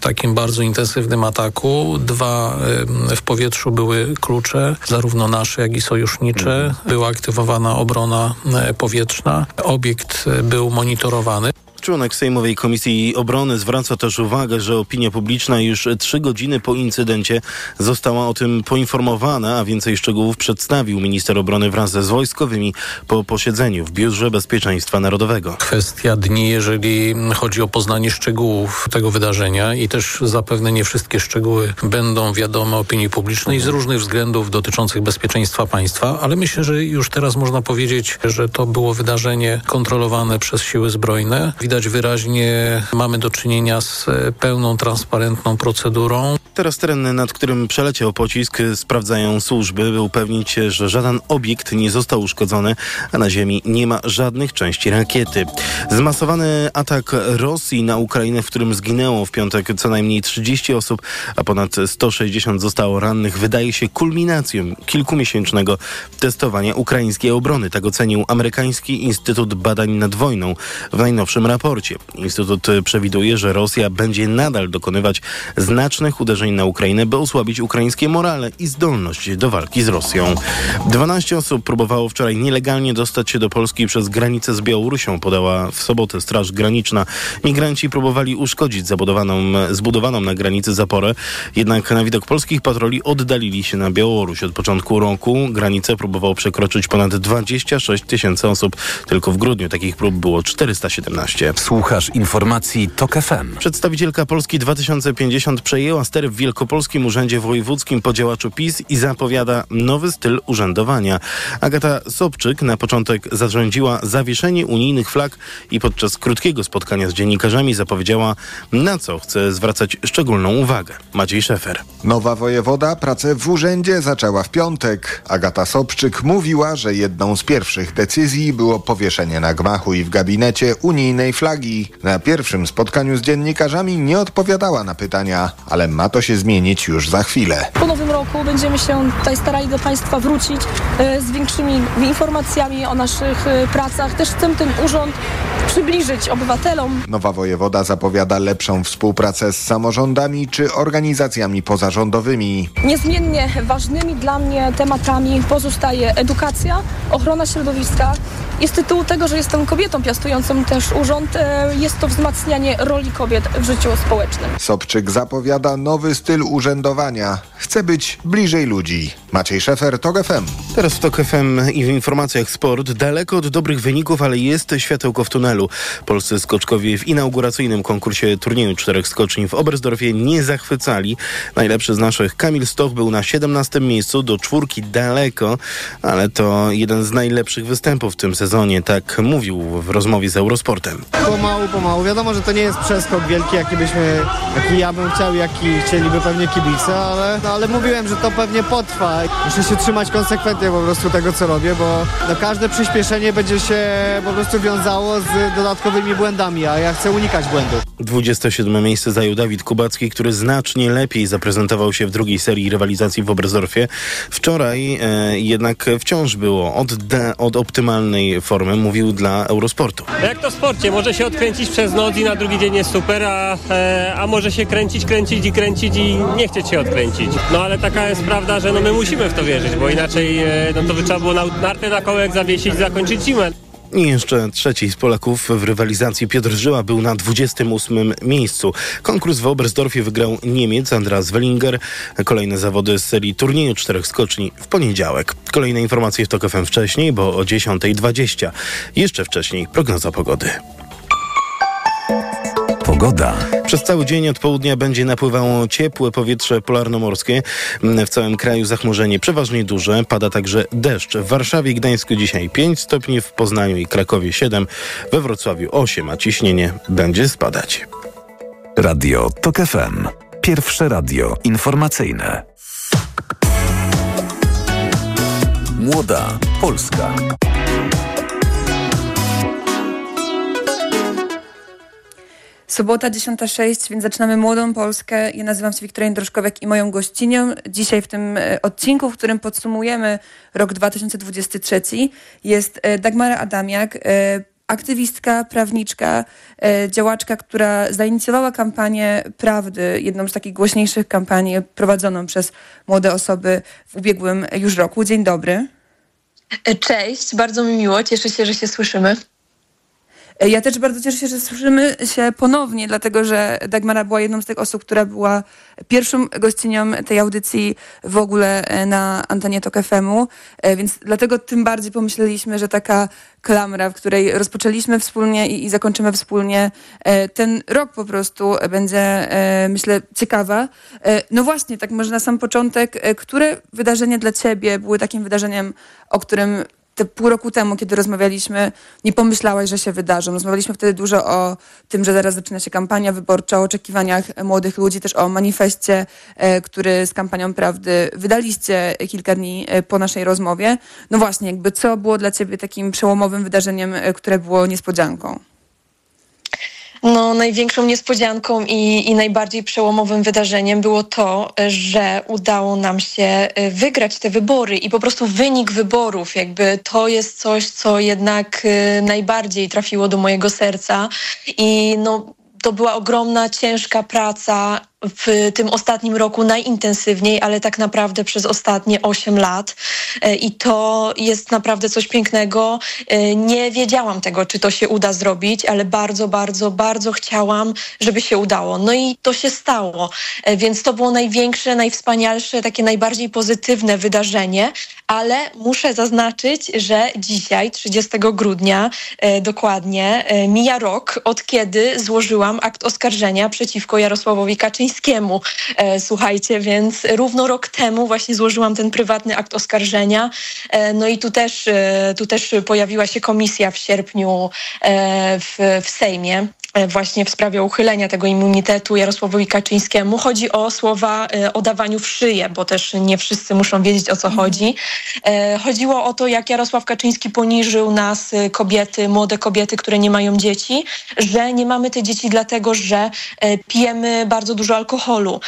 takim bardzo intensywnym ataku. Dwa w powietrzu były klucze, zarówno nasze, jak i sojusznicze. Była aktywowana obrona powietrzna. Obiekt był monitorowany. Członek Sejmowej Komisji Obrony zwraca też uwagę, że opinia publiczna już trzy godziny po incydencie została o tym poinformowana, a więcej szczegółów przedstawił minister obrony wraz z wojskowymi po posiedzeniu w Biurze Bezpieczeństwa Narodowego. Kwestia dni, jeżeli chodzi o poznanie szczegółów tego wydarzenia i też zapewne nie wszystkie szczegóły będą wiadome opinii publicznej z różnych względów dotyczących bezpieczeństwa państwa, ale myślę, że już teraz można powiedzieć, że to było wydarzenie kontrolowane przez siły zbrojne widać wyraźnie, mamy do czynienia z e, pełną, transparentną procedurą. Teraz teren, nad którym przeleciał pocisk, sprawdzają służby, by upewnić się, że żaden obiekt nie został uszkodzony, a na ziemi nie ma żadnych części rakiety. Zmasowany atak Rosji na Ukrainę, w którym zginęło w piątek co najmniej 30 osób, a ponad 160 zostało rannych, wydaje się kulminacją kilkumiesięcznego testowania ukraińskiej obrony. Tak ocenił amerykański Instytut Badań nad Wojną w najnowszym raporcie raporcie. Instytut przewiduje, że Rosja będzie nadal dokonywać znacznych uderzeń na Ukrainę, by osłabić ukraińskie morale i zdolność do walki z Rosją. 12 osób próbowało wczoraj nielegalnie dostać się do Polski przez granicę z Białorusią, podała w sobotę Straż Graniczna. Migranci próbowali uszkodzić zabudowaną, zbudowaną na granicy zaporę, jednak na widok polskich patroli oddalili się na Białoruś. Od początku roku granicę próbowało przekroczyć ponad 26 tysięcy osób. Tylko w grudniu takich prób było 417. Słuchasz informacji TOK FM. Przedstawicielka Polski 2050 przejęła ster w Wielkopolskim Urzędzie Wojewódzkim po działaczu PiS i zapowiada nowy styl urzędowania. Agata Sobczyk na początek zarządziła zawieszenie unijnych flag i podczas krótkiego spotkania z dziennikarzami zapowiedziała, na co chce zwracać szczególną uwagę. Maciej Szefer. Nowa wojewoda pracę w urzędzie zaczęła w piątek. Agata Sobczyk mówiła, że jedną z pierwszych decyzji było powieszenie na gmachu i w gabinecie unijnej flagi. Na pierwszym spotkaniu z dziennikarzami nie odpowiadała na pytania, ale ma to się zmienić już za chwilę. Po nowym roku będziemy się tutaj starali do Państwa wrócić e, z większymi informacjami o naszych e, pracach. Też chcę ten urząd przybliżyć obywatelom. Nowa wojewoda zapowiada lepszą współpracę z samorządami czy organizacjami pozarządowymi. Niezmiennie ważnymi dla mnie tematami pozostaje edukacja, ochrona środowiska i z tytułu tego, że jestem kobietą piastującą też urząd, jest to wzmacnianie roli kobiet w życiu społecznym. Sobczyk zapowiada nowy styl urzędowania. Chce być bliżej ludzi. Maciej Szefer, TOG FM. Teraz w TOG FM i w informacjach sport. Daleko od dobrych wyników, ale jest światełko w tunelu. Polscy skoczkowie w inauguracyjnym konkursie turnieju czterech skoczni w Oberstdorfie nie zachwycali. Najlepszy z naszych Kamil Stoch był na 17 miejscu, do czwórki daleko, ale to jeden z najlepszych występów w tym sezonie, tak mówił w rozmowie z Eurosportem. Pomału, pomału. Wiadomo, że to nie jest przeskok wielki, jaki byśmy, jaki ja bym chciał, jaki chcieliby pewnie kibice, ale, no, ale mówiłem, że to pewnie potrwa. Muszę się trzymać konsekwentnie po prostu tego, co robię, bo no, każde przyspieszenie będzie się po prostu wiązało z dodatkowymi błędami, a ja chcę unikać błędów. 27 miejsce zajął Dawid Kubacki, który znacznie lepiej zaprezentował się w drugiej serii rywalizacji w Oberstdorfie. Wczoraj e, jednak wciąż było od, de, od optymalnej formy, mówił dla Eurosportu. Jak to w sporcie, może się odkręcić przez noc i na drugi dzień jest super, a, e, a może się kręcić, kręcić i kręcić i nie chcieć się odkręcić. No ale taka jest prawda, że no my musimy w to wierzyć, bo inaczej e, no to by trzeba było na, nartę na kołek zawiesić zakończyć zimę. I jeszcze trzeci z Polaków w rywalizacji Piotr Żyła był na 28 miejscu. Konkurs w Oberstdorfie wygrał Niemiec Andras Wellinger. Kolejne zawody z serii turnieju czterech skoczni w poniedziałek. Kolejne informacje w TOK FM wcześniej, bo o 10.20. Jeszcze wcześniej prognoza pogody. Pogoda. Przez cały dzień od południa będzie napływało ciepłe powietrze polarnomorskie. W całym kraju zachmurzenie przeważnie duże. Pada także deszcz. W Warszawie i Gdańsku dzisiaj 5 stopni, w Poznaniu i Krakowie 7, we Wrocławiu 8, a ciśnienie będzie spadać. Radio TOK FM. Pierwsze radio informacyjne. Młoda Polska. Sobota 10.06, więc zaczynamy Młodą Polskę. Ja nazywam się Wiktoria Droszkowiak i moją gościnią dzisiaj w tym e, odcinku, w którym podsumujemy rok 2023 jest e, Dagmara Adamiak, e, aktywistka, prawniczka, działaczka, która zainicjowała kampanię Prawdy, jedną z takich głośniejszych kampanii prowadzoną przez młode osoby w ubiegłym już roku. Dzień dobry. Cześć, bardzo mi miło, cieszę się, że się słyszymy. Ja też bardzo cieszę się, że słyszymy się ponownie, dlatego że Dagmara była jedną z tych osób, która była pierwszą gościnią tej audycji w ogóle e, na antenie TOK FM-u, e, więc dlatego tym bardziej pomyśleliśmy, że taka klamra, w której rozpoczęliśmy wspólnie i, i zakończymy wspólnie e, ten rok po prostu będzie, myślę, ciekawa. No właśnie, tak może na sam początek, które wydarzenia dla ciebie były takim wydarzeniem, o którym te pół roku temu, kiedy rozmawialiśmy, nie pomyślałaś, że się wydarzą. Rozmawialiśmy wtedy dużo o tym, że zaraz zaczyna się kampania wyborcza, o oczekiwaniach młodych ludzi, też o manifestie, e, który z kampanią prawdy wydaliście kilka dni e, po naszej rozmowie. No właśnie, jakby co było dla ciebie takim przełomowym wydarzeniem, e, które było niespodzianką? No, największą niespodzianką i, i najbardziej przełomowym wydarzeniem było to, że udało nam się y, wygrać te wybory i po prostu wynik wyborów, jakby to jest coś, co jednak y, najbardziej trafiło do mojego serca. I no, to była ogromna, ciężka praca w tym ostatnim roku najintensywniej, ale tak naprawdę przez ostatnie 8 lat. E, I to jest naprawdę coś pięknego. E, nie wiedziałam tego, czy to się uda zrobić, ale bardzo, bardzo, bardzo chciałam, żeby się udało. No i to się stało. E, więc to było największe, najwspanialsze, takie najbardziej pozytywne wydarzenie, ale muszę zaznaczyć, że dzisiaj, 30 grudnia dokładnie, mija rok, od kiedy złożyłam akt oskarżenia przeciwko Jarosławowi Kaczyńskiemu Kaczyńskiemu. E, słuchajcie, więc równo rok temu właśnie złożyłam ten prywatny akt oskarżenia. E, no i tu też, e, tu też pojawiła się komisja w sierpniu w, w Sejmie. E, właśnie w sprawie uchylenia tego immunitetu Jarosławowi Kaczyńskiemu. Chodzi o słowa e, o dawaniu w szyję, bo też nie wszyscy muszą wiedzieć o co mhm. chodzi. E, chodziło o to, jak Jarosław Kaczyński poniżył nas, kobiety, młode kobiety, które nie mają dzieci, że nie mamy te dzieci dlatego, że pijemy bardzo dużo alkoholu.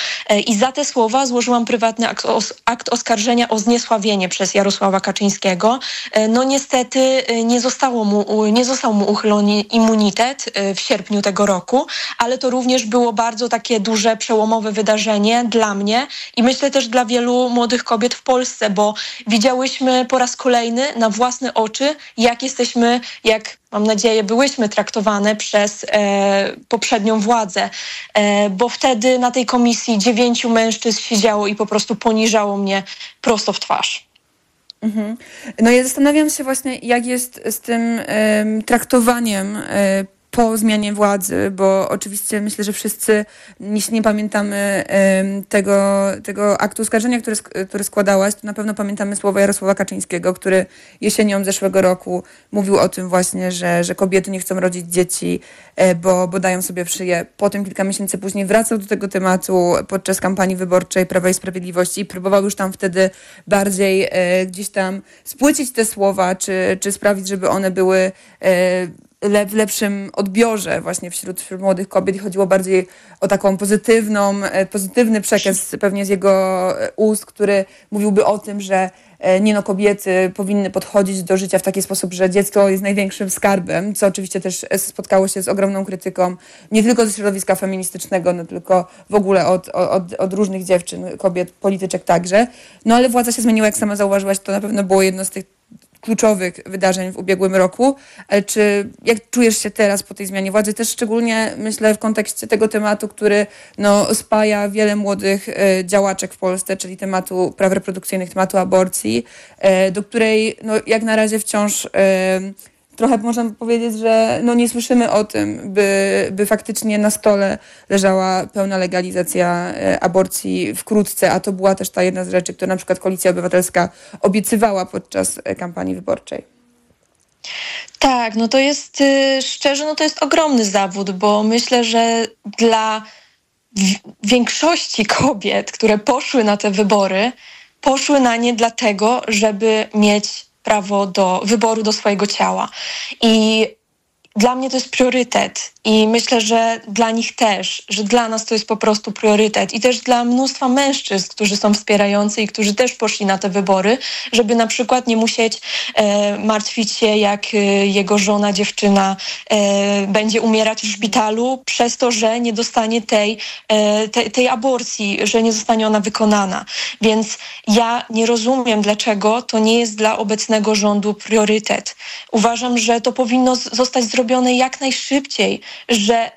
I za te słowa złożyłam prywatny akt, os akt oskarżenia o zniesławienie przez Jarosława Kaczyńskiego. No niestety nie, zostało mu, nie został mu uchylony immunitet w sierpniu sierpniu tego roku, ale to również było bardzo takie duże, przełomowe wydarzenie dla mnie i myślę też dla wielu młodych kobiet w Polsce, bo widziałyśmy po raz kolejny na własne oczy, jak jesteśmy, jak mam nadzieję, byłyśmy traktowane przez e, poprzednią władzę, e, bo wtedy na tej komisji dziewięciu mężczyzn siedziało i po prostu poniżało mnie prosto w twarz. Mhm. No ja zastanawiam się właśnie, jak jest z tym traktowaniem y, po zmianie władzy, bo oczywiście myślę, że wszyscy jeśli nie pamiętamy tego, tego aktu oskarżenia, który, który składałaś, to na pewno pamiętamy słowa Jarosława Kaczyńskiego, który jesienią zeszłego roku mówił o tym właśnie, że, że kobiety nie chcą rodzić dzieci, e, bo, bo dają sobie w szyję. Potem kilka miesięcy później wracał do tego tematu podczas kampanii wyborczej Prawa i Sprawiedliwości i próbował już tam wtedy bardziej e, gdzieś tam spłycić te słowa, czy, czy sprawić, żeby one były e, w lepszym odbiorze właśnie wśród, wśród młodych kobiet i chodziło bardziej o taką pozytywną, e, pozytywny przekaz pewnie z jego e, ust, który mówiłby o tym, że e, nie no, kobiety powinny podchodzić do życia w taki sposób, że dziecko jest największym skarbem, co oczywiście też spotkało się z ogromną krytyką, nie tylko ze środowiska feministycznego, no tylko w ogóle od, od, od różnych dziewczyn, kobiet, polityczek także. No ale władza się zmieniła, jak sama zauważyłaś, to na pewno było jedno z tych kluczowych wydarzeń w ubiegłym roku. Czy jak czujesz się teraz po tej zmianie władzy? Też szczególnie myślę w kontekście tego tematu, który no, spaja wiele młodych e, działaczek w Polsce, czyli tematu praw reprodukcyjnych, tematu aborcji, e, do której no, jak na razie wciąż e, trochę można powiedzieć, że no nie słyszymy o tym, by, by faktycznie na stole leżała pełna legalizacja e, aborcji wkrótce, a to była też ta jedna z rzeczy, którą na przykład Koalicja Obywatelska obiecywała podczas e, kampanii wyborczej. Tak, no to jest y, szczerze, no to jest ogromny zawód, bo myślę, że dla większości kobiet, które poszły na te wybory, poszły na nie dlatego, żeby mieć prawo do wyboru do swojego ciała. I dla mnie to jest priorytet i myślę, że dla nich też, że dla nas to jest po prostu priorytet i też dla mnóstwa mężczyzn, którzy są wspierający i którzy też poszli na te wybory, żeby na przykład nie musieć e, martwić się, jak e, jego żona, dziewczyna e, będzie umierać w szpitalu przez to, że nie dostanie tej, e, te, tej aborcji, że nie zostanie ona wykonana. Więc ja nie rozumiem, dlaczego to nie jest dla obecnego rządu priorytet. Uważam, że to powinno zostać zrobione jak najszybciej, że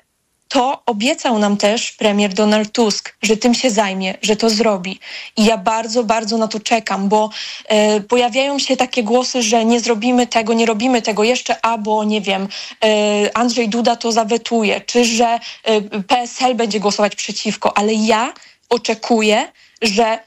to obiecał nam też premier Donald Tusk, że tym się zajmie, że to zrobi. I ja bardzo, bardzo na to czekam, bo e, pojawiają się takie głosy, że nie zrobimy tego, nie robimy tego jeszcze, albo nie wiem, e, Andrzej Duda to zawetuje, czy że e, PSL będzie głosować przeciwko, ale ja oczekuję, że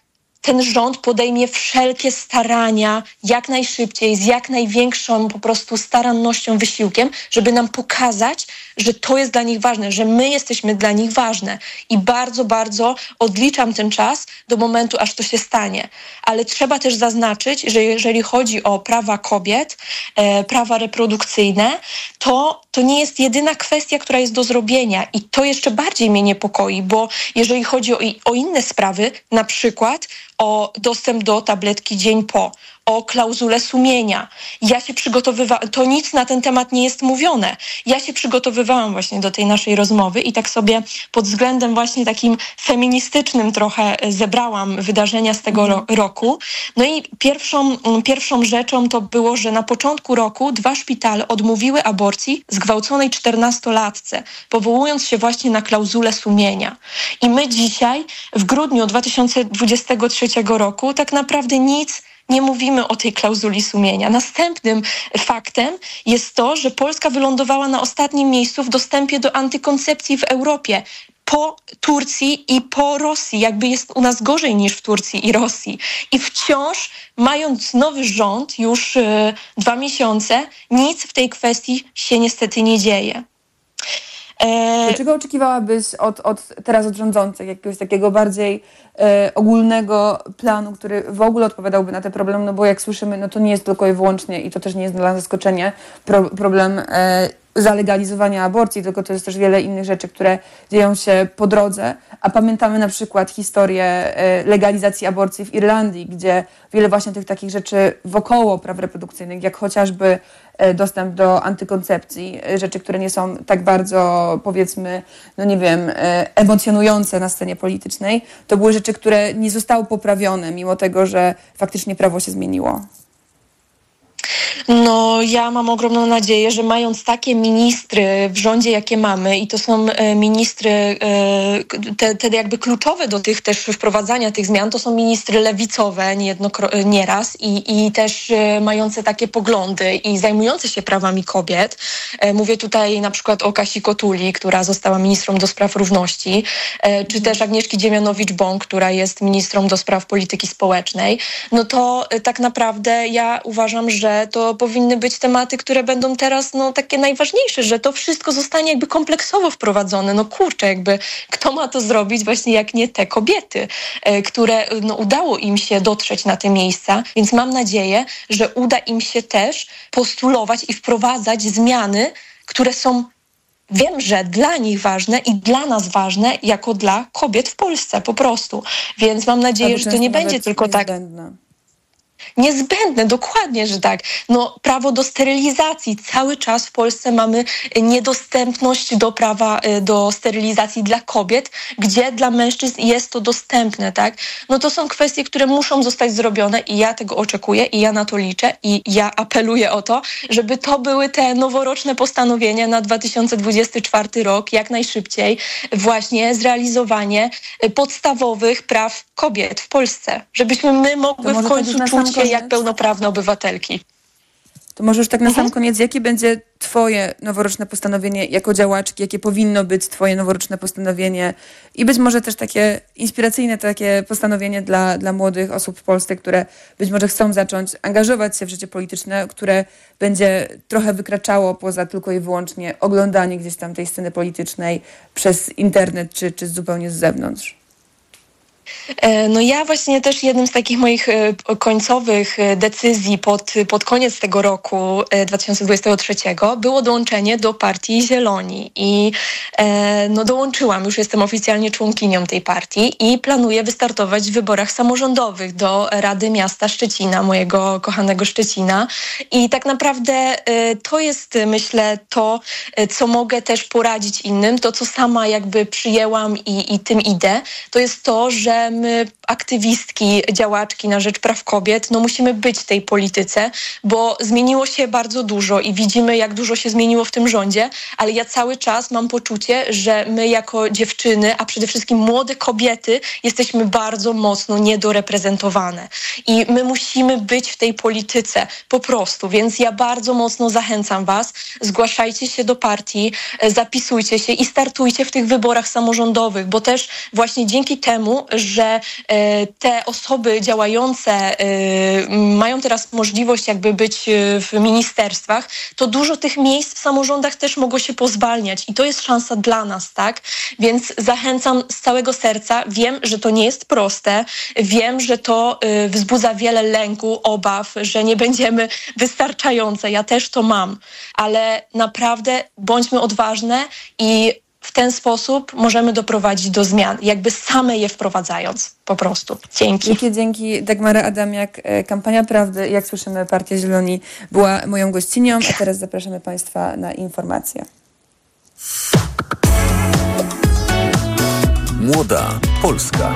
ten rząd podejmie wszelkie starania jak najszybciej, z jak największą po prostu starannością, wysiłkiem, żeby nam pokazać, że to jest dla nich ważne, że my jesteśmy dla nich ważne. I bardzo, bardzo odliczam ten czas do momentu, aż to się stanie. Ale trzeba też zaznaczyć, że jeżeli chodzi o prawa kobiet, e, prawa reprodukcyjne, to to nie jest jedyna kwestia, która jest do zrobienia. I to jeszcze bardziej mnie niepokoi, bo jeżeli chodzi o, o inne sprawy, na przykład o dostęp do tabletki dzień po, o klauzulę sumienia. Ja się przygotowywałam, to nic na ten temat nie jest mówione. Ja się przygotowywałam właśnie do tej naszej rozmowy i tak sobie pod względem właśnie takim feministycznym trochę zebrałam wydarzenia z tego ro roku. No i pierwszą, pierwszą rzeczą to było, że na początku roku dwa szpitale odmówiły aborcji zgwałconej czternastolatce, powołując się właśnie na klauzulę sumienia. I my dzisiaj w grudniu 2023 roku tak naprawdę nic nie mówimy o tej klauzuli sumienia. Następnym faktem jest to, że Polska wylądowała na ostatnim miejscu w dostępie do antykoncepcji w Europie po Turcji i po Rosji. Jakby jest u nas gorzej niż w Turcji i Rosji. I wciąż, mając nowy rząd już y, dwa miesiące, nic w tej kwestii się niestety nie dzieje. E... Czego oczekiwałabyś od, od teraz od rządzących, jakiegoś takiego bardziej e, ogólnego planu, który w ogóle odpowiadałby na te problemy, no bo jak słyszymy, no to nie jest tylko i wyłącznie i to też nie jest dla nas zaskoczenie, pro, problem e, zalegalizowania aborcji, tylko to jest też wiele innych rzeczy, które dzieją się po drodze. A pamiętamy na przykład historię e, legalizacji aborcji w Irlandii, gdzie wiele właśnie tych takich rzeczy wokoło praw reprodukcyjnych, jak chociażby dostęp do antykoncepcji, e, rzeczy, które nie są tak bardzo, powiedzmy, no nie wiem, emocjonujące na scenie politycznej, to były rzeczy, które nie zostały poprawione, mimo tego, że faktycznie prawo się zmieniło. No, ja mam ogromną nadzieję, że mając takie ministry w rządzie, jakie mamy, i to są e, ministry, e, te, te jakby kluczowe do tych też wprowadzania tych zmian, to są ministry lewicowe nieraz i, i też e, mające takie poglądy i zajmujące się prawami kobiet. Mówię tutaj na przykład o Kasi Kotuli, która została ministrą do spraw równości, czy też Agnieszki Dziemianowicz-Bąk, która jest ministrą do spraw polityki społecznej. No to tak naprawdę ja uważam, że to powinny być tematy, które będą teraz no, takie najważniejsze, że to wszystko zostanie jakby kompleksowo wprowadzone. No kurczę, jakby kto ma to zrobić właśnie jak nie te kobiety, e, które no, udało im się dotrzeć na te miejsca, więc mam nadzieję, że uda im się też postulować i wprowadzać zmiany, które są wiem, że dla nich ważne i dla nas ważne, jako dla kobiet w Polsce po prostu. Więc mam nadzieję, że to nie będzie tylko tak. Niezbędne, dokładnie, że tak. No, prawo do sterylizacji. Cały czas w Polsce mamy niedostępność do prawa y, do sterylizacji dla kobiet, gdzie dla mężczyzn jest to dostępne, tak? No to są kwestie, które muszą zostać zrobione i ja tego oczekuję i ja na to liczę i ja apeluję o to, żeby to były te noworoczne postanowienia na 2024 rok, jak najszybciej, właśnie zrealizowanie y, podstawowych praw kobiet w Polsce, żebyśmy my mogły w końcu czuć jak pełnoprawne obywatelki. To może już tak na mhm. sam koniec, jakie będzie Twoje noworoczne postanowienie jako działaczki, jakie powinno być Twoje noworoczne postanowienie i być może też takie inspiracyjne takie postanowienie dla, dla młodych osób w Polsce, które być może chcą zacząć angażować się w życie polityczne, które będzie trochę wykraczało poza tylko i wyłącznie oglądanie gdzieś tam tej sceny politycznej przez internet czy, czy zupełnie z zewnątrz. E, no ja właśnie też jednym z takich moich e, końcowych e, decyzji pod, pod koniec tego roku 2023 było dołączenie do partii Zieloni. I no dołączyłam, już jestem oficjalnie członkinią tej partii i planuję wystartować w wyborach samorządowych do Rady Miasta Szczecina, mojego kochanego Szczecina. I tak naprawdę to jest myślę to, co mogę też poradzić innym, to co sama jakby przyjęłam i, i tym idę, to jest to, że aktywistki, działaczki na rzecz praw kobiet, no musimy być w tej polityce, bo zmieniło się bardzo dużo i widzimy, jak dużo się zmieniło w tym rządzie, ale ja cały czas mam poczucie, że my jako dziewczyny, a przede wszystkim młode kobiety, jesteśmy bardzo mocno niedoreprezentowane. I my musimy być w tej polityce po prostu, więc ja bardzo mocno zachęcam Was, zgłaszajcie się do partii, zapisujcie się i startujcie w tych wyborach samorządowych, bo też właśnie dzięki temu, że e, te osoby działające e, mają teraz możliwość jakby być e, w ministerstwach, to dużo tych miejsc w samorządach też mogło się pozwalniać i to jest szansa dla nas, tak? Więc zachęcam z całego serca. Wiem, że to nie jest proste. Wiem, że to wzbudza wiele lęku, obaw, że nie będziemy wystarczające. Ja też to mam, ale naprawdę bądźmy odważne i w ten sposób możemy doprowadzić do zmian, jakby same je wprowadzając po prostu. Dzięki. Wielkie dzięki Dagmara Adamiak. E, kampania Prawdy, jak słyszymy, Partia Zieloni była moją gościnią, a teraz zapraszamy Państwa na informacje. Młoda Polska.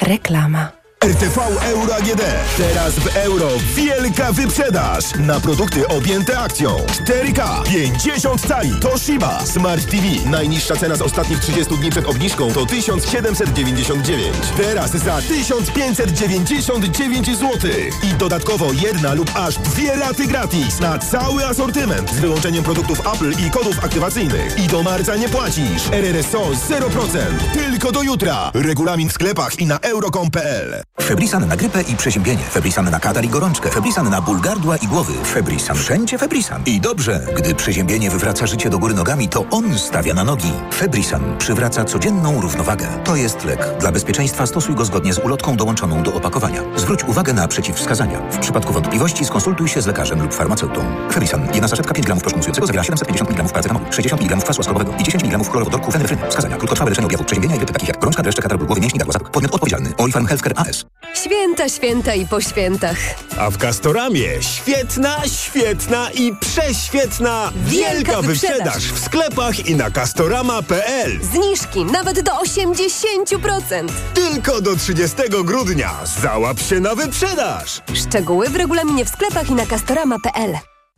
Reklama. RTV Euro AGD. Teraz w euro wielka wyprzedaż na produkty objęte akcją. 4K 50 cali Toshiba Smart TV. Najniższa cena z ostatnich 30 dni przed obniżką to 1799. Teraz za 1599 zł. I dodatkowo jedna lub aż dwie raty gratis na cały asortyment z wyłączeniem produktów Apple i kodów aktywacyjnych. I do marca nie płacisz. RRSO 0%. Tylko do jutra. Regulamin w sklepach i na euro.com.pl. Febrisan na grypę i przeziębienie. Febrisan na katar i gorączkę. Febrisan na ból gardła i głowy. Febrisan. Wszędzie Febrisan. I dobrze, gdy przeziębienie wywraca życie do góry nogami, to on stawia na nogi. Febrisan przywraca codzienną równowagę. To jest lek. Dla bezpieczeństwa stosuj go zgodnie z ulotką dołączoną do opakowania. Zwróć uwagę na przeciwwskazania. W przypadku wątpliwości skonsultuj się z lekarzem lub farmaceutą. Febrisan. Jedna saszetka 5 gramów proszku zawiera 750 mg paracetamolu, 60 mg kwasu ascorbowego i 10 mg chlorowodorku fenefryny. Wskazania. Krótkotrwałe leczenie objawów przeziębienia i grypy takich jak gorączka, dreszcze, katar głowy, mięśni, gardła, Podmiot odpowiedzialny. Healthcare AS. Święta, święta i po świętach. A w Castoramie świetna, świetna i prześwietna wielka, wielka wyprzedaż. wyprzedaż w sklepach i na castorama.pl. Zniżki nawet do 80%. Tylko do 30 grudnia. Załap się na wyprzedaż. Szczegóły w regulaminie w sklepach i na castorama.pl.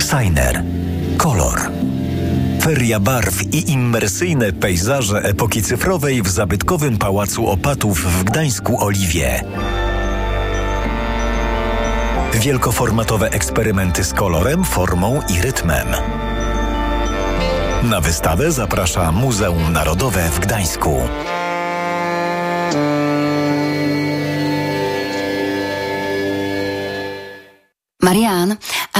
Signer. Kolor. Feria barw i immersyjne pejzaże epoki cyfrowej w zabytkowym Pałacu Opatów w Gdańsku Oliwie. Wielkoformatowe eksperymenty z kolorem, formą i rytmem. Na wystawę zaprasza Muzeum Narodowe w Gdańsku. Marian, a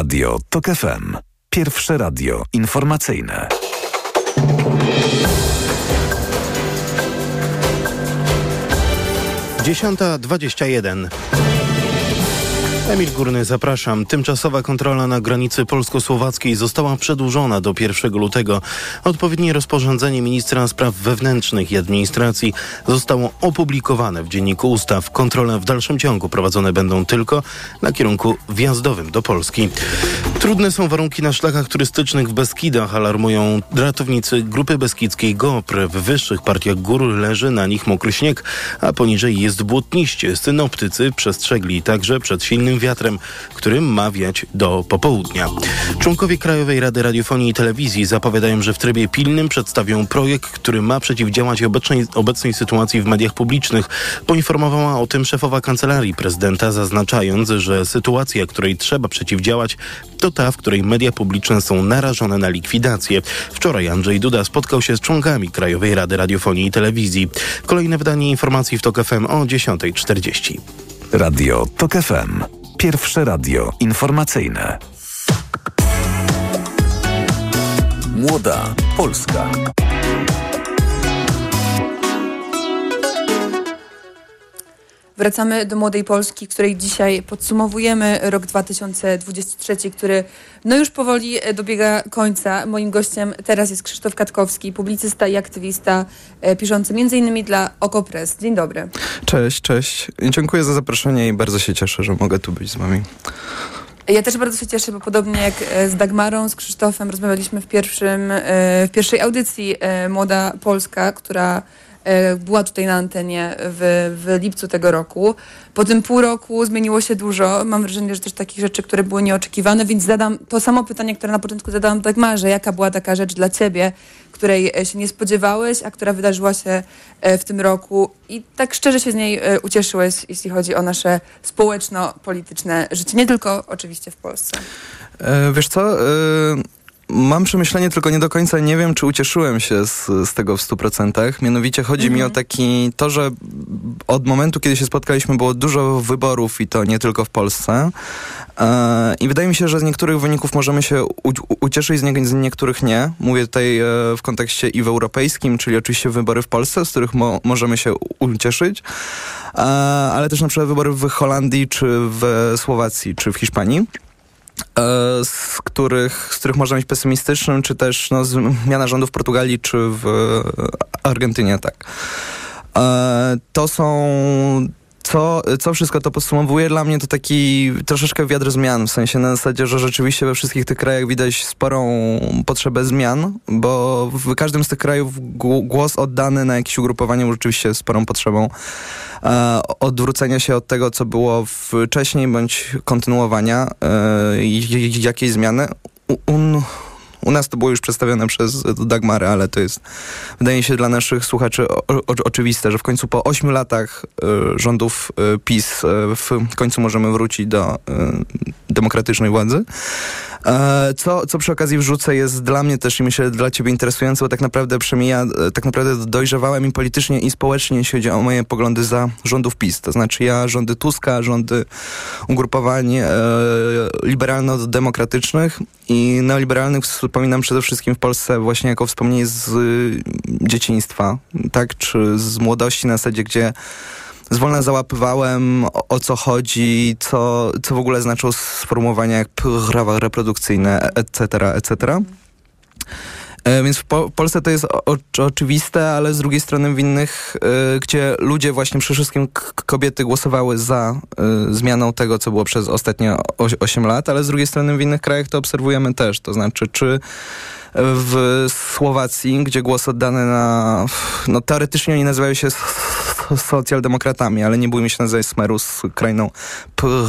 Radio TOK FM. Pierwsze radio informacyjne. Dziesiąta dwadzieścia jeden. Emil Górny, zapraszam. Tymczasowa kontrola na granicy polsko-słowackiej została przedłużona do 1 lutego. Odpowiednie rozporządzenie ministra spraw wewnętrznych i administracji zostało opublikowane w Dzienniku Ustaw. Kontrole w dalszym ciągu prowadzone będą tylko na kierunku wjazdowym do Polski. Trudne są warunki na szlakach turystycznych w Beskidach, alarmują ratownicy Grupy Beskidzkiej GOPR. W wyższych partiach gór leży na nich mokry śnieg, a poniżej jest błotniście. Synoptycy przestrzegli także przed silnym wiatrem, którym ma wiać do popołudnia. Członkowie Krajowej Rady Radiofonii i Telewizji zapowiadają, że w trybie pilnym przedstawią projekt, który ma przeciwdziałać obecnej, obecnej sytuacji w mediach publicznych. Poinformowała o tym szefowa Kancelarii Prezydenta, zaznaczając, że sytuacja, której trzeba przeciwdziałać, to ta, w której media publiczne są narażone na likwidację. Wczoraj Andrzej Duda spotkał się z członkami Krajowej Rady Radiofonii i Telewizji. Kolejne wydanie informacji w TOK FM o 10.40. Radio TOK FM. Pierwsze radio informacyjne. Młoda Polska. Wracamy do Młodej Polski, której dzisiaj podsumowujemy rok 2023, który no już powoli dobiega końca. Moim gościem teraz jest Krzysztof Katkowski, publicysta i aktywista e, piszący m.in. dla Okopres. Dzień dobry. Cześć, cześć. Dziękuję za zaproszenie i bardzo się cieszę, że mogę tu być z wami. Ja też bardzo się cieszę, bo podobnie jak e, z Dagmarą, z Krzysztofem rozmawialiśmy w, pierwszym, e, w pierwszej audycji Młoda Polska, która była tutaj na antenie w, w lipcu tego roku. Po tym pół roku zmieniło się dużo. Mam wrażenie, że też takich rzeczy, które były nieoczekiwane, więc zadam to samo pytanie, które na początku zadałam Dagmarze. Jaka była taka rzecz dla ciebie, której się nie spodziewałeś, a która wydarzyła się w tym roku i tak szczerze się z niej ucieszyłeś, jeśli chodzi o nasze społeczno-polityczne życie, nie tylko oczywiście w Polsce? E, wiesz co... Mam przemyślenie, tylko nie do końca nie wiem, czy ucieszyłem się z, z tego w 100%. Mianowicie chodzi mhm. mi o mhm. taki, to, że od momentu, kiedy się spotkaliśmy, było dużo wyborów i to nie tylko w Polsce. E, I wydaje mi się, że z niektórych wyników możemy się u, ucieszyć, z, nie, z, niektórych nie. Mówię tutaj e, w kontekście i w europejskim, czyli oczywiście wybory w Polsce, z których mo, możemy się ucieszyć, e, ale też na przykład wybory w Holandii, czy w Słowacji, czy w Hiszpanii. E, z których, z których można być pesymistycznym, czy też no, zmiana rządu w Portugalii, czy w Argentynie, tak. E, to są co, co wszystko to podsumowuje dla mnie to taki troszeczkę wiatr zmian, w sensie na zasadzie, że rzeczywiście we wszystkich tych krajach widać sporą potrzebę zmian, bo w każdym z tych krajów głos oddany na jakieś ugrupowanie rzeczywiście sporą potrzebą e, odwrócenia się od tego, co było wcześniej, bądź kontynuowania e, jakiejś zmiany. Un, u nas to było już przedstawione przez Dagmarę, ale to jest, wydaje się, dla naszych słuchaczy o, o, oczywiste, że w końcu po ośmiu latach y, rządów y, PiS y, w końcu możemy wrócić do demokratycznej władzy. Co, co przy okazji wrzucę jest dla mnie też i myślę dla ciebie interesujące, bo tak naprawdę przemija, tak naprawdę dojrzewałem i politycznie i społecznie, jeśli chodzi o moje poglądy za rządów PiS. To znaczy ja rządy Tuska, rządy ugrupowań liberalno-demokratycznych i neoliberalnych wspominam przede wszystkim w Polsce właśnie jako wspomnienie z y, dzieciństwa, tak, czy z młodości na zasadzie, gdzie zwolna załapywałem o, o, co chodzi, co, co w ogóle znaczą sformułowania jak prawa reprodukcyjne, etc., etc. E, więc w po Polsce to jest oczywiste, ale z drugiej strony w innych, e, gdzie ludzie właśnie przede wszystkim kobiety głosowały za e, zmianą tego, co było przez ostatnie 8 lat, ale z drugiej strony w innych krajach to obserwujemy też. To znaczy, czy w Słowacji, gdzie głos oddany na... No teoretycznie oni nazywają się socjaldemokratami, ale nie bójmy się nazywać Smeru z krajną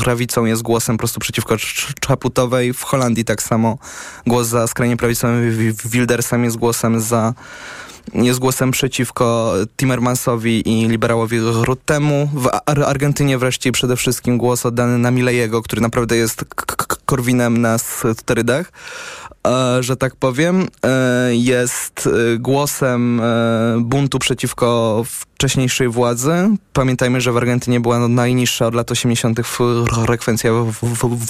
prawicą, jest głosem po prostu przeciwko Czaputowej. W Holandii tak samo głos za skrajnie prawicowym Wildersem jest głosem za jest głosem przeciwko Timmermansowi i liberałowi Ruttemu. W Ar Argentynie wreszcie przede wszystkim głos oddany na Milejego, który naprawdę jest korwinem na sterydach. E, że tak powiem, e, jest e, głosem buntu przeciwko wcześniejszej władzy. Pamiętajmy, że w Argentynie była najniższa od lat 80. frekwencja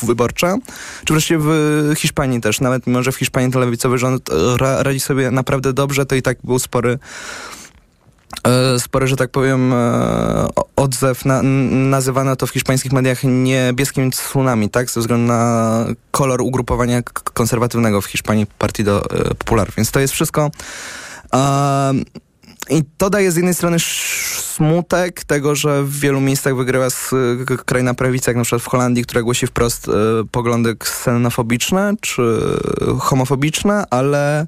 wyborcza. Czy wreszcie w Hiszpanii też, nawet mimo, że w Hiszpanii lewicowy rząd radzi sobie naprawdę dobrze, to i tak był spory spory, że tak powiem, e, odzew. Na, nazywano to w hiszpańskich mediach niebieskim tsunami, tak? Ze względu na kolor ugrupowania konserwatywnego w Hiszpanii Partido Popular. Więc to jest wszystko. I to daje z jednej strony smutek tego, że w wielu miejscach wygrywa krajna prawica, jak na przykład w Holandii, która głosi wprost poglądy ksenofobiczne czy homofobiczne, ale E,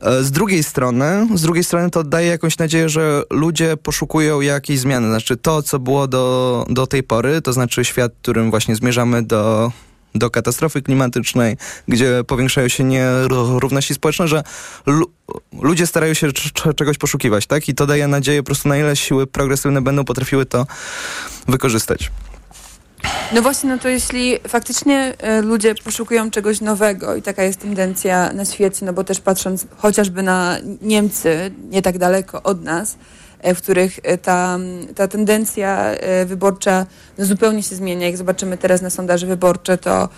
z drugiej strony, z drugiej strony to daje jakąś nadzieję, że ludzie poszukują jakiejś zmiany. Znaczy to, co było do, do tej pory, to znaczy świat, którym właśnie zmierzamy do, do katastrofy klimatycznej, gdzie powiększają się nierówności społeczne, że ludzie starają się czegoś poszukiwać, tak? I to daje nadzieję po prostu na ile siły progresywne będą potrafiły to wykorzystać. No właśnie, no to jeśli faktycznie e, ludzie poszukują czegoś nowego i taka jest tendencja na świecie, no bo też patrząc chociażby na Niemcy, nie tak daleko od nas, w których e, ta, ta tendencja wyborcza no zupełnie się zmienia. Jak zobaczymy teraz na sondaże wyborcze, to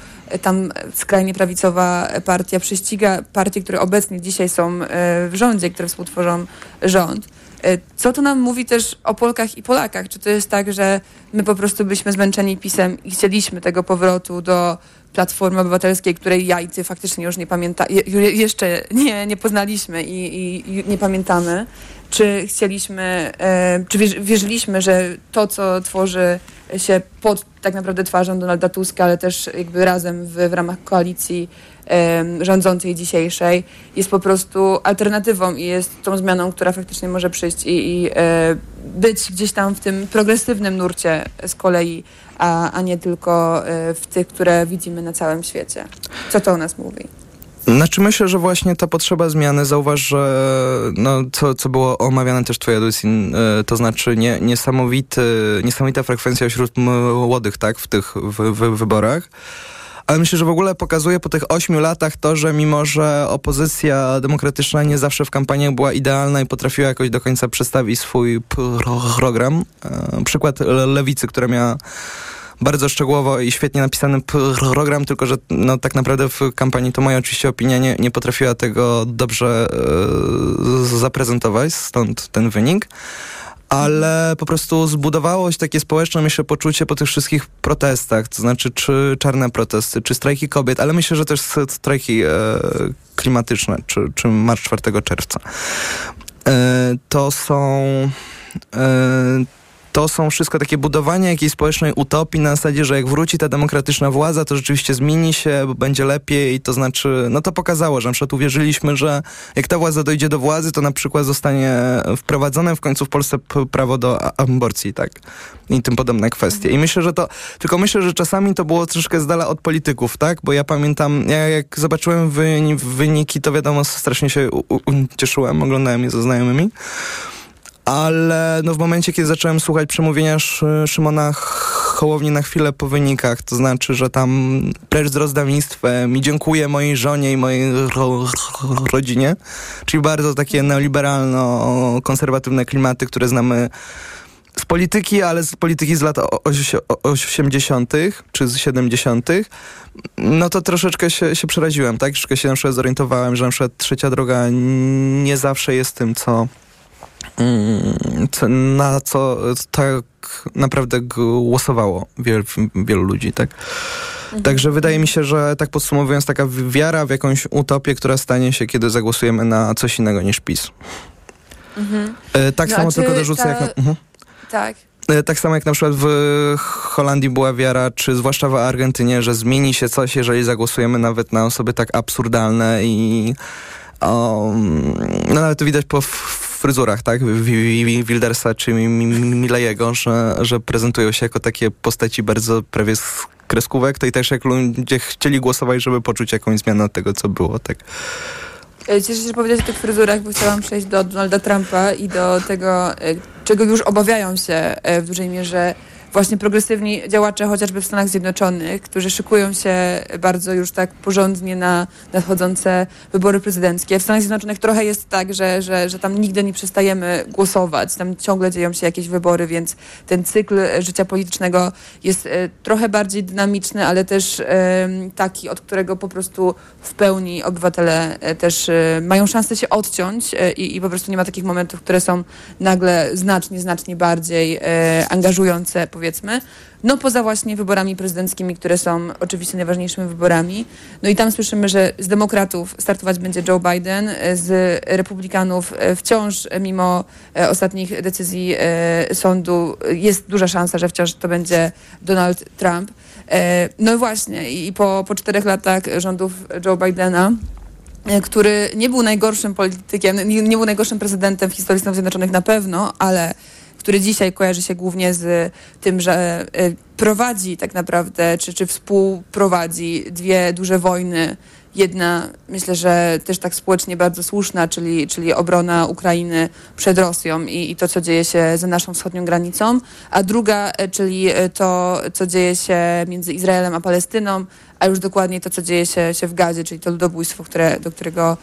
tam skrajnie prawicowa partia prześciga partie, które obecnie dzisiaj są w rządzie, które współtworzą rząd. E, co to nam mówi też o Polkach i Polakach? Czy to jest tak, że my po prostu byliśmy zmęczeni pisem i chcieliśmy tego powrotu do Platformy Obywatelskiej, której ja i ty faktycznie już nie pamięta, jeszcze nie, nie poznaliśmy i, i, i nie pamiętamy? Czy chcieliśmy, e, czy wierzyliśmy, że to, co tworzy się pod tak naprawdę twarzą Donalda Tuska, ale też jakby razem w, w ramach koalicji rządzącej dzisiejszej jest po prostu alternatywą i jest tą zmianą, która faktycznie może przyjść i, i e, być gdzieś tam w tym progresywnym nurcie z kolei, a, a nie tylko e, w tych, które widzimy na całym świecie. Co to o nas mówi? Znaczy myślę, że właśnie ta potrzeba zmiany, zauważ, że no, co, co było omawiane też twojej audycji, e, to znaczy nie, niesamowity, niesamowita frekwencja wśród młodych, tak, w tych w, w wyborach. Ale myślę, że w ogóle pokazuje po tych ośmiu latach to, że mimo, że opozycja demokratyczna nie zawsze w kampaniach była idealna i potrafiła jakoś do końca przedstawić swój program. E, przykład Lewicy, która miała bardzo szczegółowo i świetnie napisany program, tylko że no, tak naprawdę w kampanii, to moja oczywiście opinia, nie, nie potrafiła tego dobrze e, zaprezentować, stąd ten wynik ale po prostu zbudowało się takie społeczne, myślę, poczucie po tych wszystkich protestach, to znaczy czy czarne protesty, czy strajki kobiet, ale myślę, że też strajki e, klimatyczne, czy, czy Marsz 4 czerwca. E, to są... E, to są wszystko takie budowanie jakiejś społecznej utopii na zasadzie, że jak wróci ta demokratyczna władza, to rzeczywiście zmieni się, będzie lepiej, to znaczy, no to pokazało, że na przykład uwierzyliśmy, że jak ta władza dojdzie do władzy, to na przykład zostanie wprowadzone w końcu w Polsce prawo do aborcji, tak? I tym podobne kwestie. I myślę, że to, tylko myślę, że czasami to było troszkę z dala od polityków, tak? Bo ja pamiętam, ja jak zobaczyłem wyniki, to wiadomo, strasznie się ucieszyłem, oglądałem je ze znajomymi ale no w momencie, kiedy zacząłem słuchać przemówienia Szymona Hołowni na chwilę po wynikach, to znaczy, że tam precz z rozdawnictwem i dziękuję mojej żonie i mojej ro rodzinie, czyli bardzo takie neoliberalno-konserwatywne klimaty, które znamy z polityki, ale z polityki z lat 80. czy z 70. No to troszeczkę się, się przeraziłem, tak? Troszeczkę się na przykład zorientowałem, że na przykład trzecia droga nie zawsze jest tym, co na co tak naprawdę głosowało wielu, wielu ludzi, tak? Mhm. Także wydaje mi się, że tak podsumowując, taka wiara w jakąś utopię, która stanie się, kiedy zagłosujemy na coś innego niż PiS. Mhm. E, tak no, samo tylko dorzucę ta... jak... Na... Mhm. Tak. E, tak samo jak na przykład w Holandii była wiara, czy zwłaszcza w Argentynie, że zmieni się coś, jeżeli zagłosujemy nawet na osoby tak absurdalne i um, no nawet to widać po fryzurach, tak? Wildersa czy Milejego, że, że prezentują się jako takie postaci bardzo prawie z kreskówek, to i też jak ludzie chcieli głosować, żeby poczuć jakąś zmianę od tego, co było, tak? E, cieszę się, że powiedziałeś o tych fryzurach, bo chciałam przejść do Donalda Trumpa i do tego, e, czego już obawiają się e, w dużej mierze właśnie progresywni działacze chociażby w Stanach Zjednoczonych, którzy szykują się bardzo już tak porządnie na nadchodzące wybory prezydenckie. W Stanach Zjednoczonych trochę jest tak, że, że, że tam nigdy nie przestajemy głosować, tam ciągle dzieją się jakieś wybory, więc ten cykl życia politycznego jest e, trochę bardziej dynamiczny, ale też e, taki, od którego po prostu w pełni obywatele e, też mają szansę się odciąć i, i po prostu nie ma takich momentów, które są nagle znacznie, znacznie bardziej angażujące, powiedzmy. No poza właśnie wyborami prezydenckimi, które są oczywiście najważniejszymi wyborami. No i tam słyszymy, że z demokratów startować będzie Joe Biden, z republikanów wciąż mimo e, ostatnich decyzji e, sądu jest duża szansa, że wciąż to będzie Donald Trump. E, no właśnie i po, po czterech latach rządów Joe Bidena który nie był najgorszym politykiem, nie był najgorszym prezydentem w historii Stanów Zjednoczonych na pewno, ale który dzisiaj kojarzy się głównie z tym, że e, prowadzi tak naprawdę, czy, czy współprowadzi dwie duże wojny. Jedna, myślę, że też tak społecznie bardzo słuszna, czyli, czyli obrona Ukrainy przed Rosją i, i to, co dzieje się za naszą wschodnią granicą, a druga, e, czyli e, to, co dzieje się między Izraelem a Palestyną, a już dokładniej to, co dzieje się, się w Gazie, czyli to ludobójstwo, które, do którego,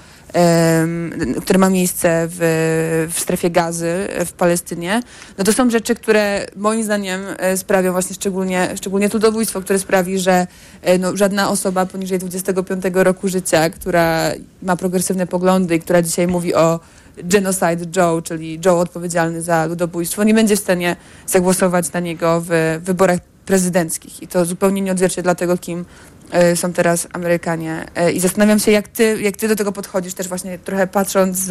które ma miejsce w, w strefie gazy w Palestynie, no to są rzeczy, które moim zdaniem e, sprawią właśnie szczególnie, szczególnie ludobójstwo, które sprawi, że e, no, żadna osoba poniżej 25 roku życia, która ma progresywne poglądy i która dzisiaj mówi o genocide Joe, czyli Joe odpowiedzialny za ludobójstwo, nie będzie w stanie zagłosować na niego w wyborach prezydenckich. I to zupełnie nie odzwierciedla tego, kim są teraz Amerykanie. E, I zastanawiam się, jak ty, jak ty do tego podchodzisz, też właśnie trochę patrząc,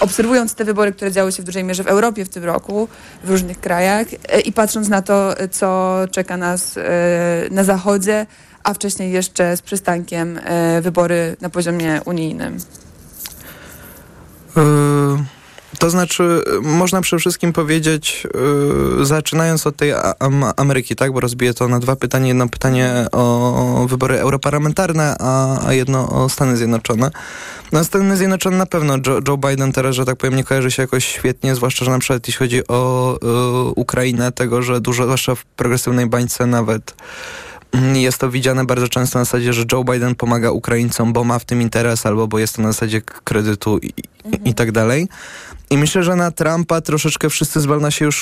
obserwując te wybory, które działy się w dużej mierze w Europie w tym roku, w różnych krajach e, i patrząc na to, e, co czeka nas e, na Zachodzie, a wcześniej jeszcze z przystankiem e, wybory na poziomie unijnym. Yy, To znaczy, można przede wszystkim powiedzieć, yy, zaczynając od tej A- Am- Ameryki, tak? Bo rozbiję to na dwa pytania. Jedno pytanie o wybory europarlamentarne, a, a jedno o Stany Zjednoczone. No Stany Zjednoczone na pewno Joe, Joe Biden teraz, że tak powiem, nie kojarzy się jakoś świetnie, zwłaszcza, że na przykład jeśli chodzi o yy, Ukrainę, tego, że dużo, zwłaszcza w progresywnej bańce nawet mm, jest to widziane bardzo często na zasadzie, że Joe Biden pomaga Ukraińcom, bo ma w tym interes, albo bo jest to na zasadzie kredytu i, i, i tak dalej. I myślę, że na Trumpa troszeczkę wszyscy z wolna się już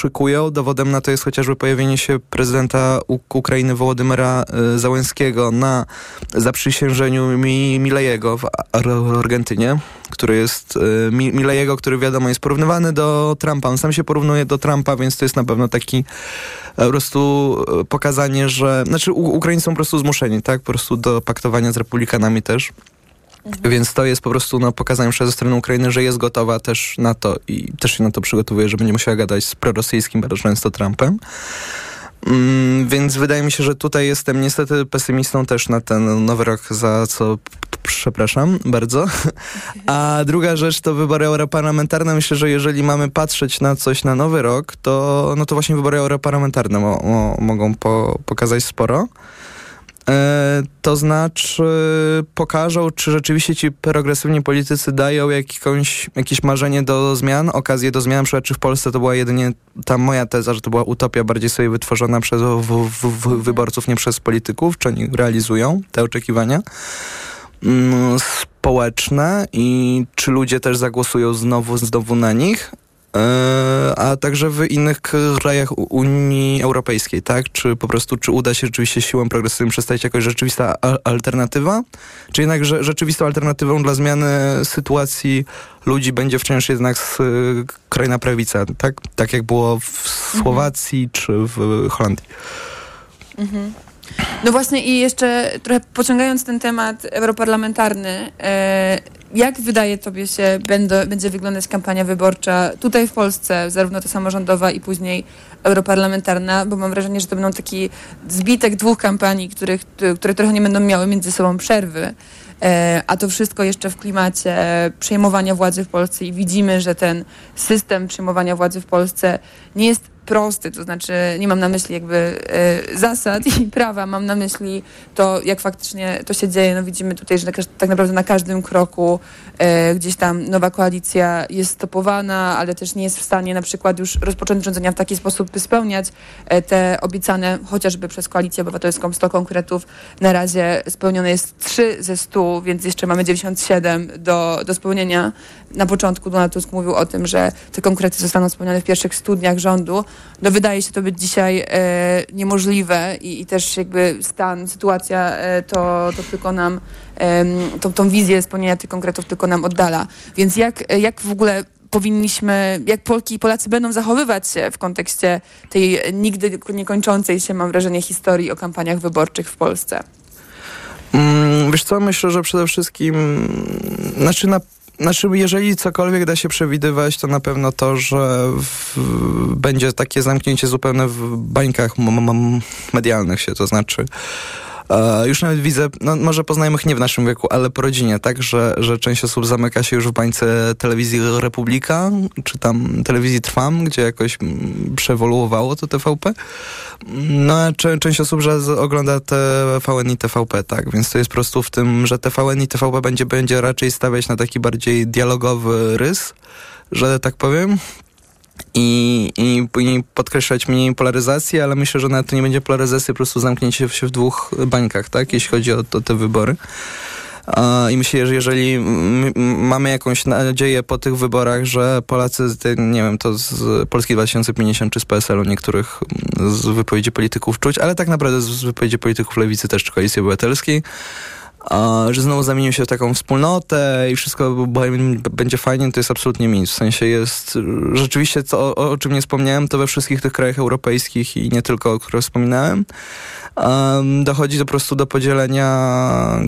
szykują. Dowodem na to jest chociażby pojawienie się prezydenta U- Ukrainy Wołodymyra y, Załęskiego na zaprzysiężeniu Mi Milejego w Ar- Argentynie, który jest y, Mi Milejego, który wiadomo jest porównywany do Trumpa. On sam się porównuje do Trumpa, więc to jest na pewno taki po prostu e, pokazanie, że... Znaczy Ukraińcy są po prostu zmuszeni, tak? Po prostu do paktowania z republikanami też. Więc to jest po prostu no, pokazaniem ze strony Ukrainy, że jest gotowa też na to i też się na to przygotowuje, że będzie musiała gadać z prorosyjskim bardzo często Trumpem. Mm, więc wydaje mi się, że tutaj jestem niestety pesymistą też na ten nowy rok, za co przepraszam bardzo. A druga rzecz to wybory europarlamentarne. Myślę, że jeżeli mamy patrzeć na coś na nowy rok, to, no to właśnie wybory europarlamentarne mo, mo, mogą po, pokazać sporo. E, to znaczy pokażą, czy rzeczywiście ci progresywni politycy dają jakąś, jakieś marzenie do zmian, okazję do zmian, na przykład czy w Polsce to była jedynie ta moja teza, że to była utopia bardziej sobie wytworzona przez w, w, w, wyborców, nie przez polityków, czy oni realizują te oczekiwania mm, społeczne i czy ludzie też zagłosują znowu, znowu na nich. E, a także w innych krajach Unii Europejskiej, tak? Czy po prostu, czy uda się rzeczywiście siłą progresywną przedstawić jakoś rzeczywista alternatywa? Czy jednak że, rzeczywistą alternatywą dla zmiany sytuacji ludzi będzie wciąż jednak krajna prawica, tak? Tak jak było w Słowacji czy w Holandii. Mhm. No właśnie i jeszcze trochę pociągając ten temat europarlamentarny, e, jak wydaje tobie się będą, będzie wyglądać kampania wyborcza tutaj w Polsce, zarówno ta samorządowa i później europarlamentarna, bo mam wrażenie, że to będą taki zbitek dwóch kampanii, których, które trochę nie będą miały między sobą przerwy. E, a to wszystko jeszcze w klimacie przejmowania władzy w Polsce i widzimy, że ten system przejmowania władzy w Polsce nie jest prosty, to znaczy nie mam na myśli jakby e, zasad i prawa, mam na myśli to, jak faktycznie to się dzieje. No widzimy tutaj, że tak naprawdę na każdym kroku e, gdzieś tam nowa koalicja jest stopowana, ale też nie jest w stanie na przykład już rozpocząć rządzenia w taki sposób, by spełniać e, te obiecane chociażby przez Koalicję Obywatelską 100 konkretów. Na razie spełnione jest 3 ze 100, więc jeszcze mamy 97 do, do spełnienia. Na początku Donald Tusk mówił o tym, że te konkrety zostaną spełnione w pierwszych studniach rządu. No wydaje się to być dzisiaj e, niemożliwe i, i, też jakby stan, sytuacja e, to, to tylko nam, e, tą, tą wizję spełnienia tych konkretów tylko nam oddala. Więc jak, jak w ogóle powinniśmy, jak Polki i Polacy będą zachowywać się w kontekście tej nigdy niekończącej się, mam wrażenie, historii o kampaniach wyborczych w Polsce? Mm, wiesz co, myślę, że przede wszystkim, znaczy na znaczy, jeżeli cokolwiek da się przewidywać, to na pewno to, że w, będzie takie zamknięcie zupełne w bańkach medialnych się, to znaczy E, już nawet widzę, no może poznajomych nie w naszym wieku, ale po rodzinie, tak, że, że część osób zamyka się już w bańce telewizji Republika, czy tam telewizji Trwam, gdzie jakoś przewoluowało to TVP. No a część osób, że ogląda TVN i TVP, tak, więc to jest po prostu w tym, że TVN i TVP będzie, będzie raczej stawiać na taki bardziej dialogowy rys, że tak powiem, i, i, i podkreślać mniej polaryzację, ale myślę, że nawet to nie będzie polaryzacja, po prostu zamknięcie się w dwóch bańkach, tak, jeśli chodzi o, o te wybory. I myślę, że jeżeli mamy jakąś nadzieję po tych wyborach, że Polacy, nie wiem, to z Polski 2050 czy z PSL-u niektórych z wypowiedzi polityków czuć, ale tak naprawdę z wypowiedzi polityków lewicy też czy koalicji obywatelskiej, że znowu zamienił się w taką wspólnotę i wszystko będzie fajnie, to jest absolutnie nic. W sensie jest rzeczywiście, to, o, czym nie wspomniałem, to we wszystkich tych krajach europejskich i nie tylko, o których wspominałem, dochodzi po prostu do podzielenia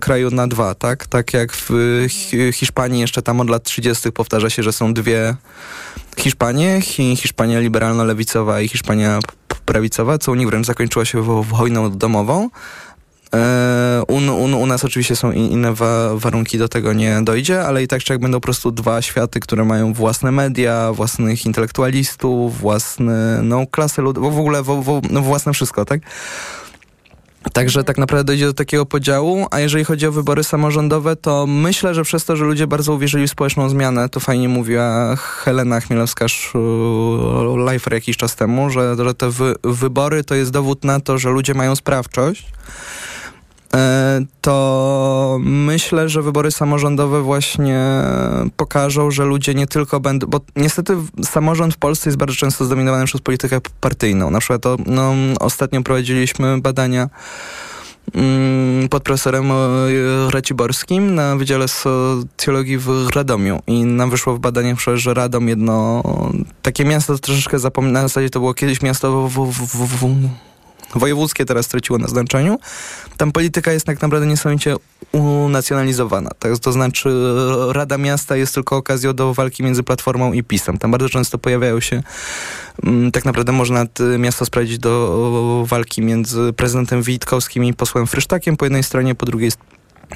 kraju na dwa, tak? Tak jak w Hiszpanii jeszcze tam od lat 30. powtarza się, że są dwie Hiszpanie, Hiszpania liberalno-lewicowa i Hiszpania prawicowa, co u nich wręcz zakończyło się wojną domową. E, u, u, u, nas oczywiście są inne wa warunki, do tego nie dojdzie, ale i tak czy jak będą po prostu dwa światy, które mają własne media, własnych intelektualistów, własne no, klasy ludowe, w ogóle w, w, no, własne wszystko, tak? Także tak naprawdę dojdzie do takiego podziału, a jeżeli chodzi o wybory samorządowe, to myślę, że przez to, że ludzie bardzo uwierzyli w społeczną zmianę, to fajnie mówiła Helena Chmielewska-Leifer jakiś czas temu, że, że te wy wybory to jest dowód na to, że ludzie mają sprawczość, to myślę, że wybory samorządowe właśnie pokażą, że ludzie nie tylko będą, bo niestety samorząd w Polsce jest bardzo często zdominowany przez politykę partyjną. Na przykład to, no, ostatnio prowadziliśmy badania mm, pod profesorem e, Raciborskim na Wydziale Socjologii w Radomiu i nam wyszło w badaniach, że Radom jedno takie miasto troszeczkę zapomina, w zasadzie to było kiedyś miasto w, w, w, wojewódzkie teraz straciło na znaczeniu. Tam polityka jest tak naprawdę niesamowicie unacjonalizowana. Tak, to znaczy Rada Miasta jest tylko okazją do walki między Platformą i PiSem. Tam bardzo często pojawiają się, mm, tak naprawdę można miasto sprawdzić do walki między prezydentem Witkowskim i posłem Frysztakiem po jednej stronie, po drugiej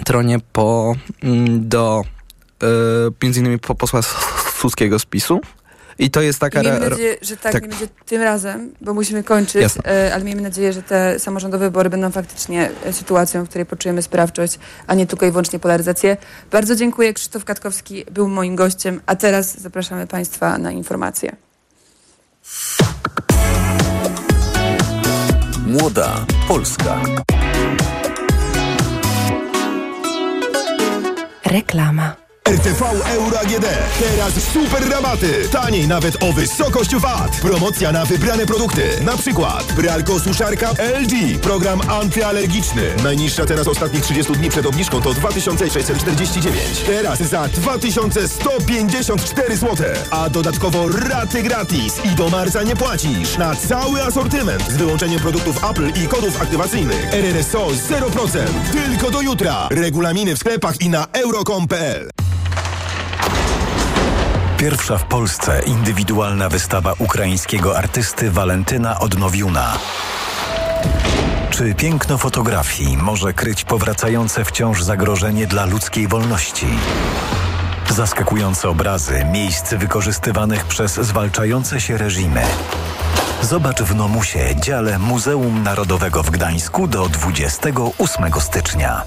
stronie po, mm, do e, między innymi po posła Suskiego z PiSu. I to jest taka... I miejmy nadzieję, że tak, tak, nie będzie tym razem, bo musimy kończyć, Jasne. E, ale miejmy nadzieję, że te samorządowe wybory będą faktycznie e, sytuacją, w której poczujemy sprawczość, a nie tylko i wyłącznie polaryzację. Bardzo dziękuję. Krzysztof Katkowski był moim gościem, a teraz zapraszamy Państwa na informacje. Młoda Polska. Reklama. RTV Euro AGD. Teraz super rabaty. Taniej nawet o wysokość VAT. Promocja na wybrane produkty. Na przykład pralko suszarka LG. Program antyalergiczny. Najniższa teraz ostatnich 30 dni przed obniżką to 2649. Teraz za 2154 zł. A dodatkowo raty gratis. I do marca nie płacisz. Na cały asortyment z wyłączeniem produktów Apple i kodów aktywacyjnych. RRSO 0%. Tylko do jutra. Regulaminy w sklepach i na euro.com.pl. Pierwsza w Polsce indywidualna wystawa ukraińskiego artysty Walentyna Odnowiuna. Czy piękno fotografii może kryć powracające wciąż zagrożenie dla ludzkiej wolności? Zaskakujące obrazy miejsc wykorzystywanych przez zwalczające się reżimy. Zobacz w Nomusie, dziale Muzeum Narodowego w Gdańsku do 28 stycznia.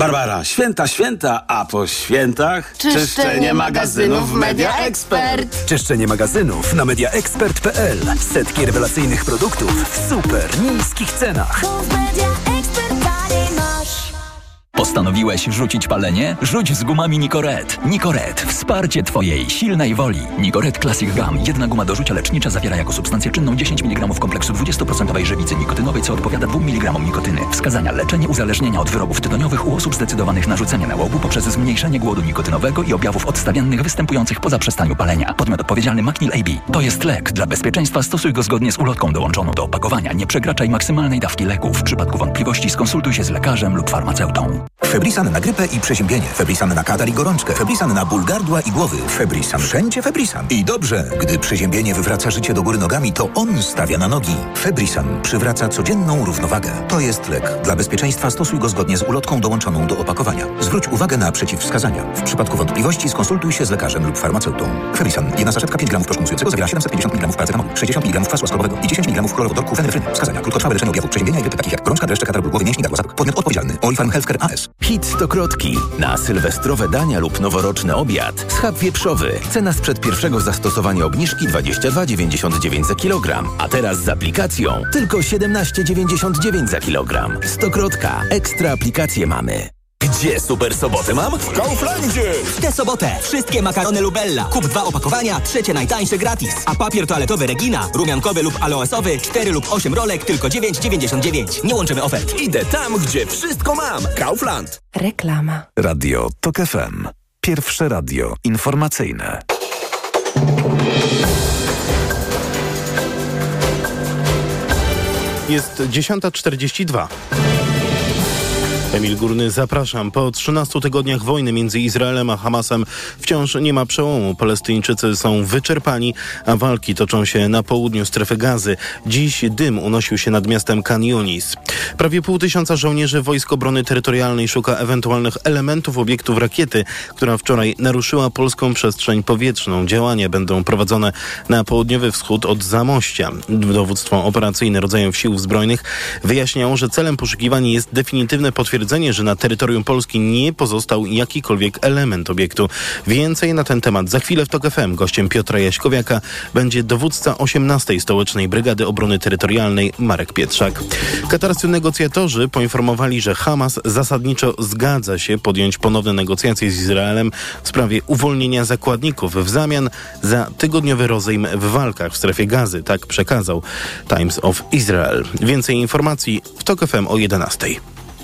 Barbara, święta, święta, a po świętach Czyszczenie magazynów Media Expert. Czyszczenie magazynów na mediaexpert.pl. Setki rewelacyjnych produktów w super niskich cenach. Postanowiłeś rzucić palenie? Rzuć z gumami Nicoret. Nicoret. Wsparcie Twojej silnej woli. Nicoret Classic Gum. Jedna guma do rzucia lecznicza zawiera jako substancję czynną 10 mg kompleksu 20% żywicy nikotynowej, co odpowiada 2 mg nikotyny. Wskazania leczenie uzależnienia od wyrobów tytoniowych u osób zdecydowanych na rzucenie nałogu poprzez zmniejszenie głodu nikotynowego i objawów odstawiennych występujących po zaprzestaniu palenia. Podmiot odpowiedzialny Macnil AB. To jest lek. Dla bezpieczeństwa stosuj go zgodnie z ulotką dołączoną do opakowania. Nie przekraczaj maksymalnej dawki leku. W przypadku wątpliwości skonsultuj się z lekarzem lub farmaceutą. Febrisan na grypę i przeziębienie. Febrisan na katar i gorączkę. Febrisan na ból gardła i głowy. Febrisan wszędzie Febrisan. I dobrze, gdy przeziębienie wywraca życie do góry nogami, to on stawia na nogi. Febrisan przywraca codzienną równowagę. To jest lek. Dla bezpieczeństwa stosuj go zgodnie z ulotką dołączoną do opakowania. Zwróć uwagę na przeciwwskazania. W przypadku wątpliwości skonsultuj się z lekarzem lub farmaceutą. Febrisan. Jedna saszetka 5 gramów proszku zawiera 750 mg paracetamolu, 60 mg kwasu łaskowego i 10 mg chlorowodorku fenefryny. Wskazania. Krótkotrwałe leczenie objawów przeziębienia i grypy takich jak gorączka, dreszcze, katar głowy, mięśni. Podmiot odpowiedzialny. Healthcare AS. Hit stokrotki. Na sylwestrowe dania lub noworoczny obiad. Schab wieprzowy. Cena sprzed pierwszego zastosowania obniżki 22,99 za kilogram. A teraz z aplikacją tylko 17,99 za kilogram. Stokrotka. Ekstra aplikacje mamy. Gdzie super sobotę mam? W Kauflandzie! W tę sobotę wszystkie makarony Lubella. Kup dwa opakowania, trzecie najtańsze gratis. A papier toaletowy Regina, rumiankowy lub aloesowy, 4 lub 8 rolek, tylko 9,99. Nie łączymy ofert. Idę tam, gdzie wszystko mam. Kaufland. Reklama. Radio TOK FM. Pierwsze radio informacyjne. Jest 10.42. Emil Górny, zapraszam. Po 13 tygodniach wojny między Izraelem a Hamasem wciąż nie ma przełomu. Palestyńczycy są wyczerpani, a walki toczą się na południu strefy gazy. Dziś dym unosił się nad miastem Khan Yunis. Prawie pół tysiąca żołnierzy Wojsk Obrony Terytorialnej szuka ewentualnych elementów obiektów rakiety, która wczoraj naruszyła polską przestrzeń powietrzną. Działania będą prowadzone na południowy wschód od Zamościa. Dowództwo operacyjne rodzajów sił zbrojnych wyjaśniało, że celem poszukiwań jest definitywne potwierdzenie że na terytorium Polski nie pozostał jakikolwiek element obiektu. Więcej na ten temat za chwilę w TOK FM. Gościem Piotra Jaśkowiaka będzie dowódca 18 Stołecznej Brygady Obrony Terytorialnej Marek Pietrzak. Katarscy negocjatorzy poinformowali, że Hamas zasadniczo zgadza się podjąć ponowne negocjacje z Izraelem w sprawie uwolnienia zakładników w zamian za tygodniowy rozejm w walkach w strefie gazy. Tak przekazał Times of Israel. Więcej informacji w TOK FM o 11.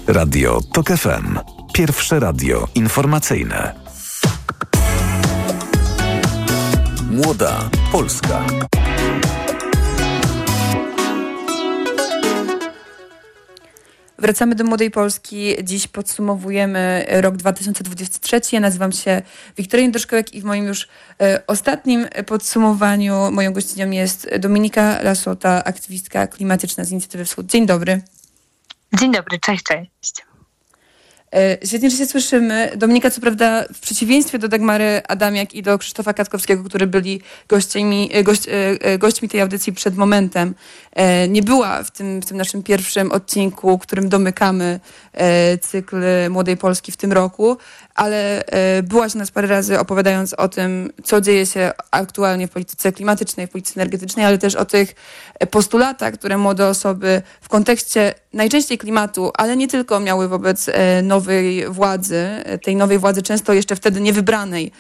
Radio TOK FM. Pierwsze radio informacyjne. Młoda Polska. Wracamy do Młodej Polski. Dziś podsumowujemy rok 2023. Ja nazywam się Wiktoria Jędroszkołek i w moim już e, ostatnim podsumowaniu moją gościnią jest Dominika Lasota, aktywistka klimatyczna z Inicjatywy Wschód. Dzień dobry. Dzień dobry, cześć, cześć. E, Świetnie, że się słyszymy. Dominika, co prawda, w przeciwieństwie do Dagmary Adamiak i do Krzysztofa Katkowskiego, którzy byli gośćmi, gość, e, gośćmi tej audycji przed momentem, e, nie była w tym, w tym naszym pierwszym odcinku, którym domykamy cykl Młodej Polski w tym roku, ale byłaś u nas parę razy opowiadając o tym, co dzieje się aktualnie w polityce klimatycznej, w polityce energetycznej, ale też o tych postulatach, które młode osoby w kontekście najczęściej klimatu, ale nie tylko miały wobec nowej władzy, tej nowej władzy często jeszcze wtedy niewybranej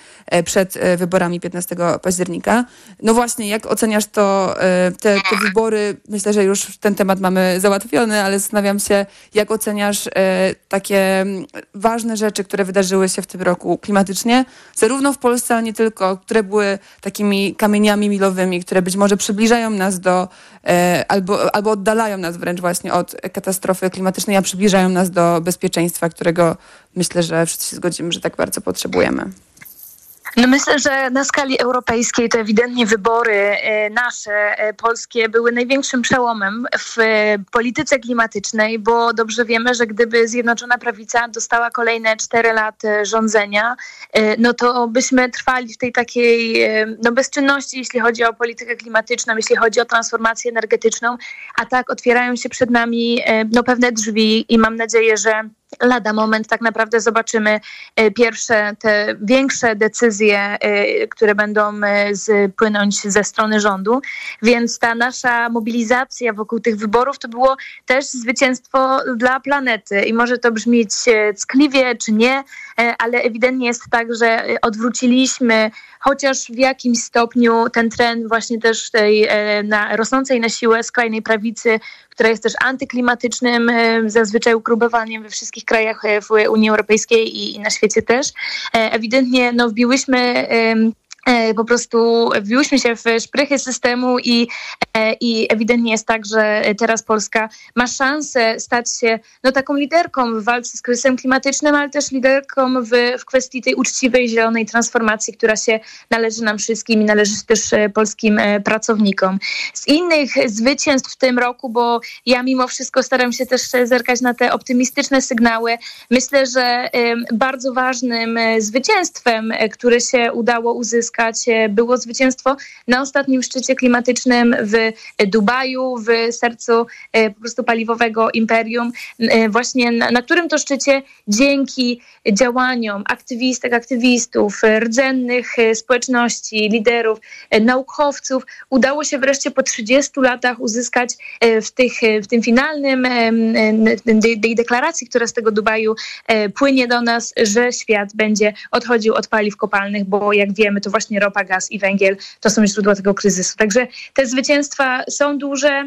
przed wyborami 15 października. No właśnie, jak oceniasz to, te, te wybory? Myślę, że już ten temat mamy załatwiony, ale zastanawiam się, jak oceniasz takie ważne rzeczy, które wydarzyły się w tym roku klimatycznie, zarówno w Polsce, ale nie tylko, które były takimi kamieniami milowymi, które być może przybliżają nas do, albo, albo oddalają nas wręcz właśnie od katastrofy klimatycznej, a przybliżają nas do bezpieczeństwa, którego myślę, że wszyscy się zgodzimy, że tak bardzo potrzebujemy. No myślę, że na skali europejskiej to ewidentnie wybory e, nasze, e, polskie, były największym przełomem w e, polityce klimatycznej, bo dobrze wiemy, że gdyby Zjednoczona Prawica dostała kolejne cztery lata rządzenia, no to byśmy trwali w tej takiej no bezczynności, jeśli chodzi o politykę klimatyczną, jeśli chodzi o transformację energetyczną, a tak otwierają się przed nami no, pewne drzwi i mam nadzieję, że lada moment tak naprawdę zobaczymy e, pierwsze te większe decyzje, e, które będą e, płynąć ze strony rządu. Więc ta nasza mobilizacja wokół tych wyborów to było też zwycięstwo dla planety. I może to brzmieć ckliwie czy nie, ale ewidentnie jest tak, że odwróciliśmy chociaż w jakimś stopniu ten trend właśnie też tej na, rosnącej na siłę skrajnej prawicy, która jest też antyklimatycznym zazwyczaj ugrupowaniem we wszystkich krajach e, w Unii Europejskiej i, i na świecie też. E, ewidentnie no, wbiłyśmy E, po prostu wbiłyśmy się w szprychy systemu i, e, i ewidentnie jest tak, że teraz Polska ma szansę stać się no, taką liderką w walce z kryzysem klimatycznym, ale też liderką w, w kwestii tej uczciwej, zielonej transformacji, która się należy nam wszystkim i należy też e, polskim pracownikom. Z innych zwycięstw w tym roku, bo ja mimo wszystko staram się też zerkać na te optymistyczne sygnały, myślę, że bardzo ważnym zwycięstwem, które się udało uzyskać, E, było zwycięstwo na ostatnim szczycie klimatycznym w Dubaju, w sercu e, po prostu paliwowego imperium, e, właśnie na, na którym to szczycie dzięki działaniom aktywistek, aktywistów, rdzennych społeczności, liderów, naukowców udało się wreszcie po 30 latach uzyskać w, tych, w tym finalnym tej deklaracji, która z tego Dubaju płynie do nas, że świat będzie odchodził od paliw kopalnych, bo jak wiemy, to właśnie właśnie ropa, gaz i węgiel to są źródła tego kryzysu. Także te zwycięstwa są duże,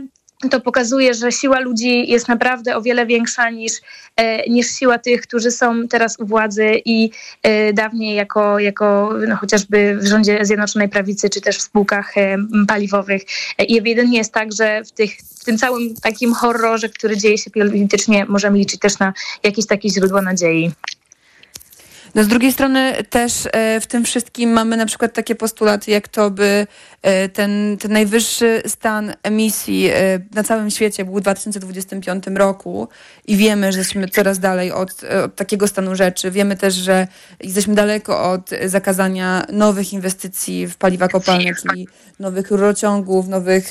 to pokazuje, że siła ludzi jest naprawdę o wiele większa niż, e, niż siła tych, którzy są teraz u władzy i e, dawniej jako, jako no, chociażby w rządzie Zjednoczonej Prawicy, czy też w spółkach e, paliwowych. I ewidentnie jest tak, że w, tych, w tym całym takim horrorze, który dzieje się politycznie, możemy liczyć też na jakieś takie źródło nadziei. No z drugiej strony też e, w tym wszystkim mamy na przykład takie postulaty, jak to by e, ten, ten najwyższy stan emisji e, na całym świecie był w 2025 roku i wiemy, że jesteśmy coraz dalej od, od takiego stanu rzeczy. Wiemy też, że jesteśmy daleko od zakazania nowych inwestycji w paliwa kopalne, czyli nowych rurociągów, nowych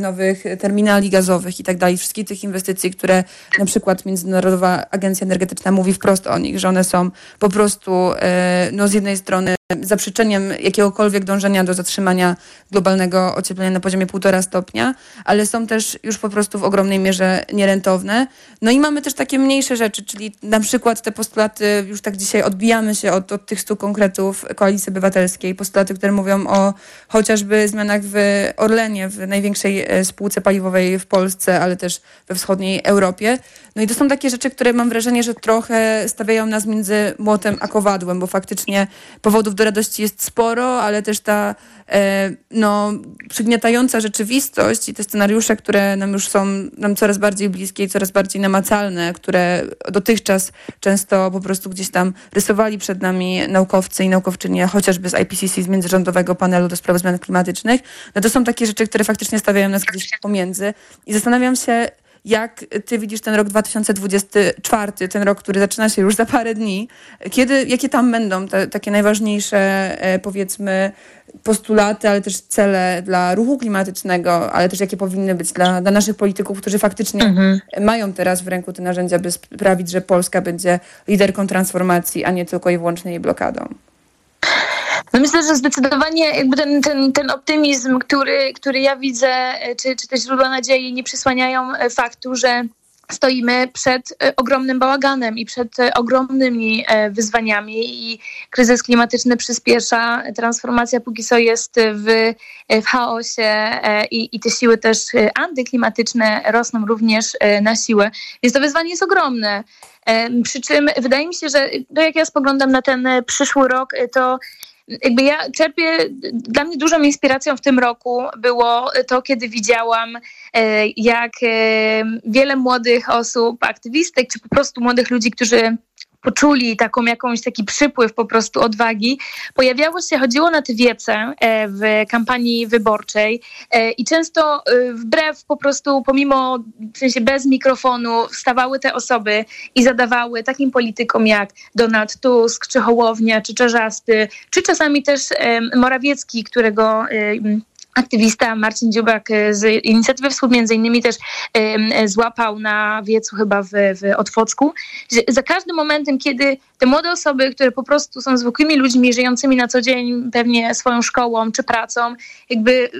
nowych terminali gazowych i tak dalej, wszystkich tych inwestycji, które na przykład Międzynarodowa Agencja Energetyczna mówi wprost o nich, że one są po prostu e, no, z jednej strony zaprzeczeniem jakiegokolwiek dążenia do zatrzymania globalnego ocieplenia na poziomie 1,5 stopnia, ale są też już po prostu w ogromnej mierze nierentowne. No i mamy też takie mniejsze rzeczy, czyli na przykład te postulaty, już tak dzisiaj odbijamy się od, od tych stu konkretów Koalicji Obywatelskiej, postulaty, które mówią o chociażby zmianach w Orlenie, w największej e, spółce paliwowej w Polsce, ale też we wschodniej Europie. No i to są takie rzeczy, które mam wrażenie, że trochę stawiają nas między młotem a kowadłem, bo faktycznie powodów do radości jest sporo, ale też ta e, no, przygniatająca rzeczywistość i te scenariusze, które nam już są nam coraz bardziej bliskie i coraz bardziej namacalne, które dotychczas często po prostu gdzieś tam rysowali przed nami naukowcy i naukowczynie, chociażby z IPCC, z Międzyrządowego Panelu do Spraw Zmian Klimatycznych, no to są takie rzeczy, które faktycznie stawiają nas gdzieś pomiędzy. I zastanawiam się, jak ty widzisz ten rok 2024, ten rok, który zaczyna się już za parę dni? Kiedy, jakie tam będą te, takie najważniejsze, e, powiedzmy, postulaty, ale też cele dla ruchu klimatycznego, ale też jakie powinny być dla, dla naszych polityków, którzy faktycznie mhm. mają teraz w ręku te narzędzia, by sprawić, że Polska będzie liderką transformacji, a nie tylko i wyłącznie jej blokadą? No myślę, że zdecydowanie jakby ten, ten, ten optymizm, który, który ja widzę, czy, czy te źródła nadziei nie przysłaniają e, faktu, że stoimy przed e, ogromnym bałaganem i przed e, ogromnymi wyzwaniami i kryzys klimatyczny przyspiesza, transformacja póki co jest w, w chaosie i, i te siły też antyklimatyczne rosną również na siłę. Więc to wyzwanie jest ogromne. Przy czym wydaje mi się, że to jak ja spoglądam na ten przyszły rok, to jakby ja czerpię, dla mnie dużą inspiracją w tym roku było to, kiedy widziałam, e, jak e, wiele młodych osób, aktywistek, czy po prostu młodych ludzi, którzy poczuli taką jakąś taki przypływ po prostu odwagi, pojawiało się, chodziło na te wiece e, w kampanii wyborczej e, i często e, wbrew po prostu, pomimo, w sensie bez mikrofonu, wstawały te osoby i zadawały takim politykom jak Donald Tusk, czy Hołownia, czy Czarzasty, czy czasami też Morawiecki, którego aktywista Marcin Dziubak e, z inicjatywy Wschód między innymi też e, złapał na wiecu chyba w, w Otwocku. Za każdym momentem, kiedy te młode osoby, które po prostu są zwykłymi ludźmi żyjącymi na co dzień pewnie swoją szkołą czy pracą, jakby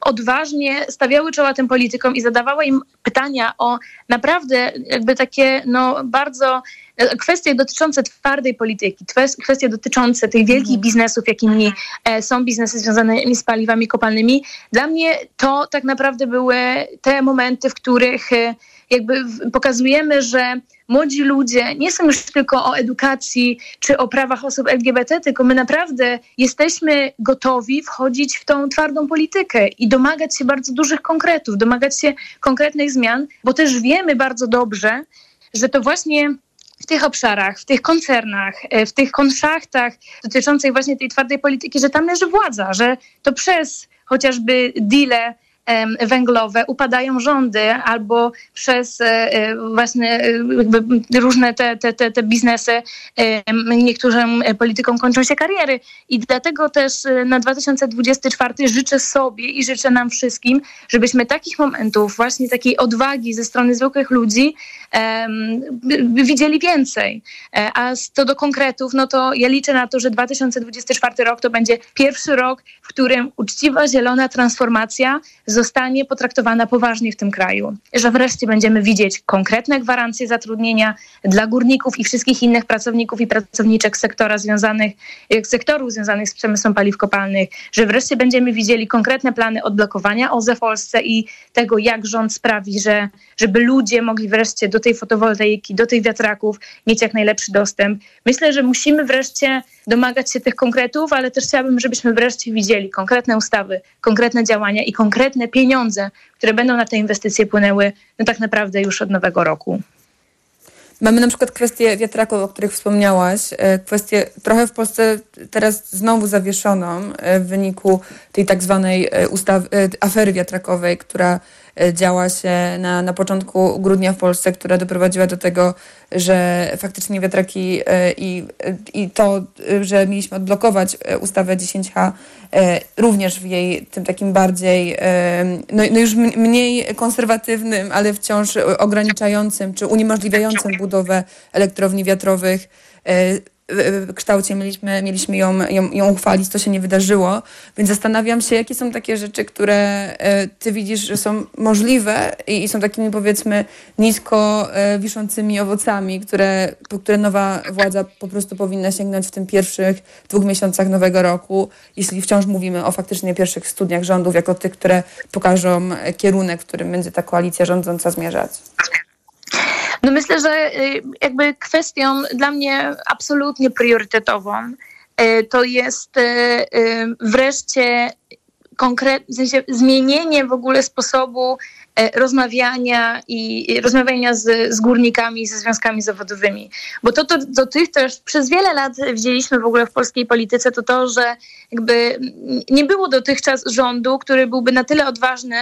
odważnie stawiały czoła tym politykom i zadawały im pytania o naprawdę jakby takie no bardzo kwestie dotyczące twardej polityki, kwestie dotyczące tych wielkich mhm. biznesów, jakimi e, są biznesy związane z paliwami kopalnymi, dla mnie to tak naprawdę były te momenty, w których e, jakby pokazujemy, że młodzi ludzie nie są już tylko o edukacji czy o prawach osób LGBT, tylko my naprawdę jesteśmy gotowi wchodzić w tą twardą politykę i domagać się bardzo dużych konkretów, domagać się konkretnych zmian, bo też wiemy bardzo dobrze, że to właśnie tych obszarach, w tych koncernach, e, w tych konszachtach dotyczących właśnie tej twardej polityki, że tam leży władza, że to przez chociażby deale węglowe upadają rządy albo przez e, e, właśnie e, różne te, te, te, te biznesy niektórym politykom kończą się kariery i dlatego też na 2024 życzę sobie i życzę nam wszystkim, żebyśmy takich momentów, właśnie takiej odwagi ze strony zwykłych ludzi widzieli więcej. A co do konkretów, no to ja liczę na to, że 2024 rok to będzie pierwszy rok, w którym uczciwa, zielona transformacja zostanie potraktowana poważnie w tym kraju, że wreszcie będziemy widzieć konkretne gwarancje zatrudnienia dla górników i wszystkich innych pracowników i pracowniczek sektora związanych, sektorów związanych z przemysłem paliw kopalnych, że wreszcie będziemy widzieli konkretne plany odblokowania OZE w Polsce i tego, jak rząd sprawi, że, żeby ludzie mogli wreszcie do tej fotowoltaiki, do tych wiatraków mieć jak najlepszy dostęp. Myślę, że musimy wreszcie domagać się tych konkretów, ale też chciałabym, żebyśmy wreszcie widzieli konkretne ustawy, konkretne działania i konkretne pieniądze, które będą na te inwestycje płynęły no tak naprawdę już od nowego roku. Mamy na przykład kwestie wiatraków, o których wspomniałaś, e, kwestię trochę w Polsce teraz znowu zawieszoną e, w wyniku tej tak zwanej e, ustawy, afery wiatrakowej, która działa się na, na początku grudnia w Polsce, która doprowadziła do tego, że faktycznie wiatraki i, i to, że mieliśmy odblokować ustawę 10H również w jej tym takim bardziej, no, no już mniej konserwatywnym, ale wciąż ograniczającym czy uniemożliwiającym budowę elektrowni wiatrowych kształcie mieliśmy, mieliśmy ją, ją, ją uchwalić, to się nie wydarzyło. Więc zastanawiam się, jakie są takie rzeczy, które e, ty widzisz, że są możliwe i, są takimi powiedzmy nisko e, wiszącymi owocami, które, po które nowa władza po prostu powinna sięgnąć w tym pierwszych dwóch miesiącach nowego roku, jeśli wciąż mówimy o faktycznie pierwszych studniach rządów, jako tych, które pokażą kierunek, w którym będzie ta koalicja rządząca zmierzać. No myślę, że y, jakby kwestią dla mnie absolutnie priorytetową y, to jest y, wreszcie konkret, w sensie zmienienie w ogóle sposobu rozmawiania i rozmawiania z, z górnikami, ze związkami zawodowymi. Bo to, to do tych też przez wiele lat widzieliśmy w ogóle w polskiej polityce, to to, że jakby nie było dotychczas rządu, który byłby na tyle odważny,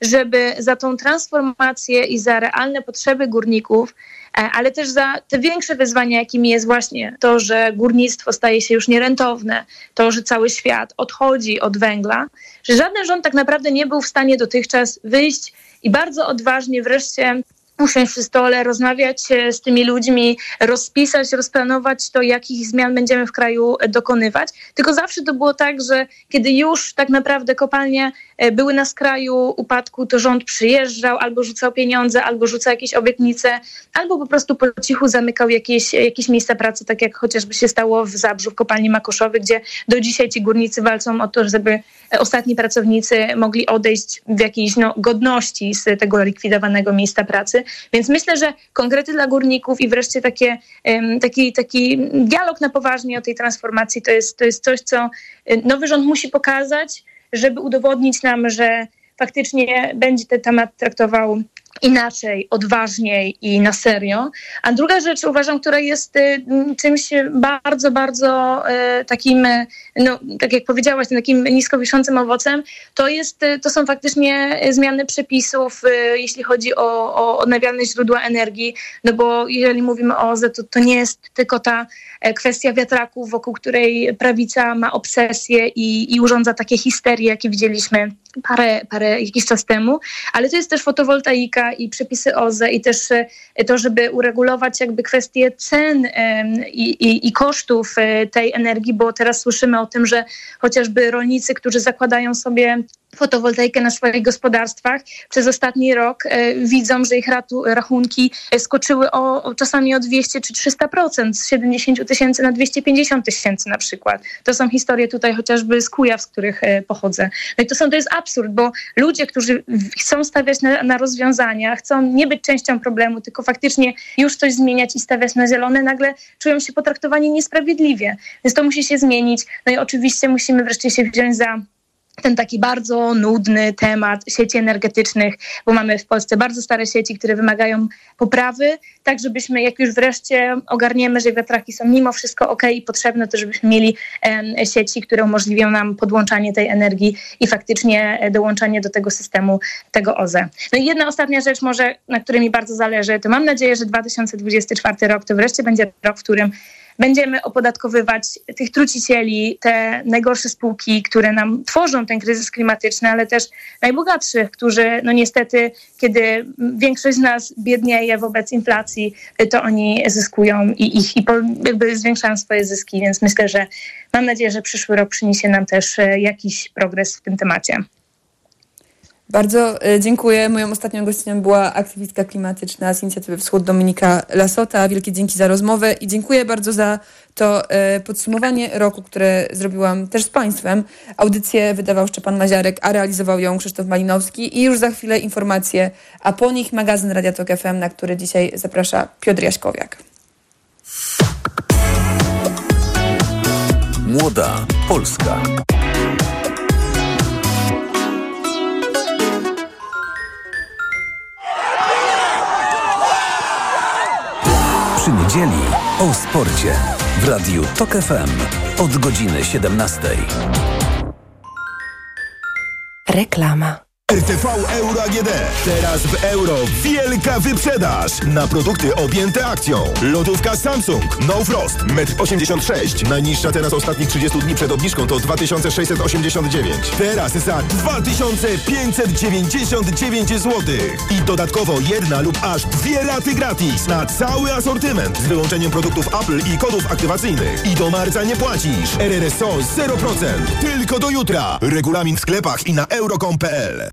żeby za tą transformację i za realne potrzeby górników e, ale też za te większe wyzwania, jakimi jest właśnie to, że górnictwo staje się już nierentowne, to, że cały świat odchodzi od węgla, że żaden rząd tak naprawdę nie był w stanie dotychczas wyjść i bardzo odważnie wreszcie usiąść przy stole, rozmawiać z tymi ludźmi, rozpisać, rozplanować to, jakich zmian będziemy w kraju dokonywać. Tylko zawsze to było tak, że kiedy już tak naprawdę kopalnie e, były na skraju upadku, to rząd przyjeżdżał, albo rzucał pieniądze, albo rzucał jakieś obietnice, albo po prostu po cichu zamykał jakieś, jakieś miejsca pracy, tak jak chociażby się stało w Zabrzu, w kopalni Makoszowej, gdzie do dzisiaj ci górnicy walczą o to, żeby ostatni pracownicy mogli odejść w jakiejś no, godności z tego likwidowanego miejsca pracy. Więc myślę, że konkrety dla górników i wreszcie takie, taki, taki dialog na poważnie o tej transformacji to jest, to jest coś, co nowy rząd musi pokazać, żeby udowodnić nam, że faktycznie będzie ten temat traktował inaczej, odważniej i na serio. A druga rzecz uważam, która jest y, czymś bardzo, bardzo y, takim, no, tak jak powiedziałaś, takim nisko wiszącym owocem, to, jest, y, to są faktycznie zmiany przepisów, jeśli chodzi o, o odnawialne źródła energii, no bo jeżeli mówimy o OZE, to, to nie jest tylko ta e, kwestia wiatraków, wokół której prawica ma obsesję i, i urządza takie histerie, jakie widzieliśmy parę, parę jakiś czas temu, ale to jest też fotowoltaika i przepisy OZE i też e, to, żeby uregulować jakby kwestie cen i, i, i kosztów e, tej energii, bo teraz słyszymy o tym, że chociażby rolnicy, którzy zakładają sobie fotowoltaikę na swoich gospodarstwach przez ostatni rok e, widzą, że ich ratu, rachunki e, skoczyły o, o czasami o 200 czy 300%, z 70 tysięcy na 250 tysięcy na przykład. To są historie tutaj chociażby z Kujaw, z których e, pochodzę. No i to, są, to jest absurd, bo ludzie, którzy chcą stawiać na, na rozwiązania, chcą nie być częścią problemu, tylko faktycznie już coś zmieniać i stawiać na zielone, nagle czują się potraktowani niesprawiedliwie. Więc to musi się zmienić. No i oczywiście musimy wreszcie się wziąć za ten taki bardzo nudny temat sieci energetycznych, bo mamy w Polsce bardzo stare sieci, które wymagają poprawy, tak żebyśmy, jak już wreszcie ogarniemy, że wiatraki są mimo wszystko ok i potrzebne, to żebyśmy mieli sieci, które umożliwią nam podłączanie tej energii i faktycznie e, dołączanie do tego systemu, tego OZE. No i jedna ostatnia rzecz może, na której mi bardzo zależy, to mam nadzieję, że 2024 rok to wreszcie będzie rok, w którym będziemy opodatkowywać tych trucicieli, te najgorsze spółki, które nam tworzą ten kryzys klimatyczny, ale też najbogatszych, którzy no niestety, kiedy większość z nas biednieje wobec inflacji, to oni zyskują i, i, i jakby zwiększają swoje zyski, więc myślę, że mam nadzieję, że przyszły rok przyniesie nam też e, jakiś progres w tym temacie. Bardzo e, dziękuję. Moją ostatnią gościnią była aktywistka klimatyczna z inicjatywy Wschód Dominika Lasota. Wielkie dzięki za rozmowę i dziękuję bardzo za to e, podsumowanie roku, które zrobiłam też z Państwem. Audycję wydawał Szczepan Maziarek, a realizował ją Krzysztof Malinowski i już za chwilę informacje, a po nich magazyn Radia Tok FM, na który dzisiaj zaprasza Piotr Jaśkowiak. Młoda Polska. Przy niedzieli o sporcie w Radiu Tok FM od godziny 17. Reklama. RTV Euro AGD. Teraz w euro wielka wyprzedaż na produkty objęte akcją. Lodówka Samsung No Frost 1,86 m. Najniższa teraz ostatnich 30 dni przed obniżką to 2689. Teraz za 2599 zł. I dodatkowo jedna lub aż dwie raty gratis na cały asortyment z wyłączeniem produktów Apple i kodów aktywacyjnych. I do marca nie płacisz. RRSO 0%. Tylko do jutra. Regulamin w sklepach i na euro.com.pl.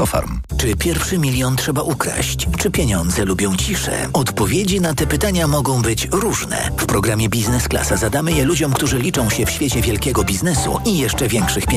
Aflofarm. Czy pierwszy milion trzeba ukraść? Czy pieniądze lubią ciszę? Odpowiedzi na te pytania mogą być różne. W programie Biznes Klasa zadamy je ludziom, którzy liczą się w świecie wielkiego biznesu i jeszcze większych pieniędzy.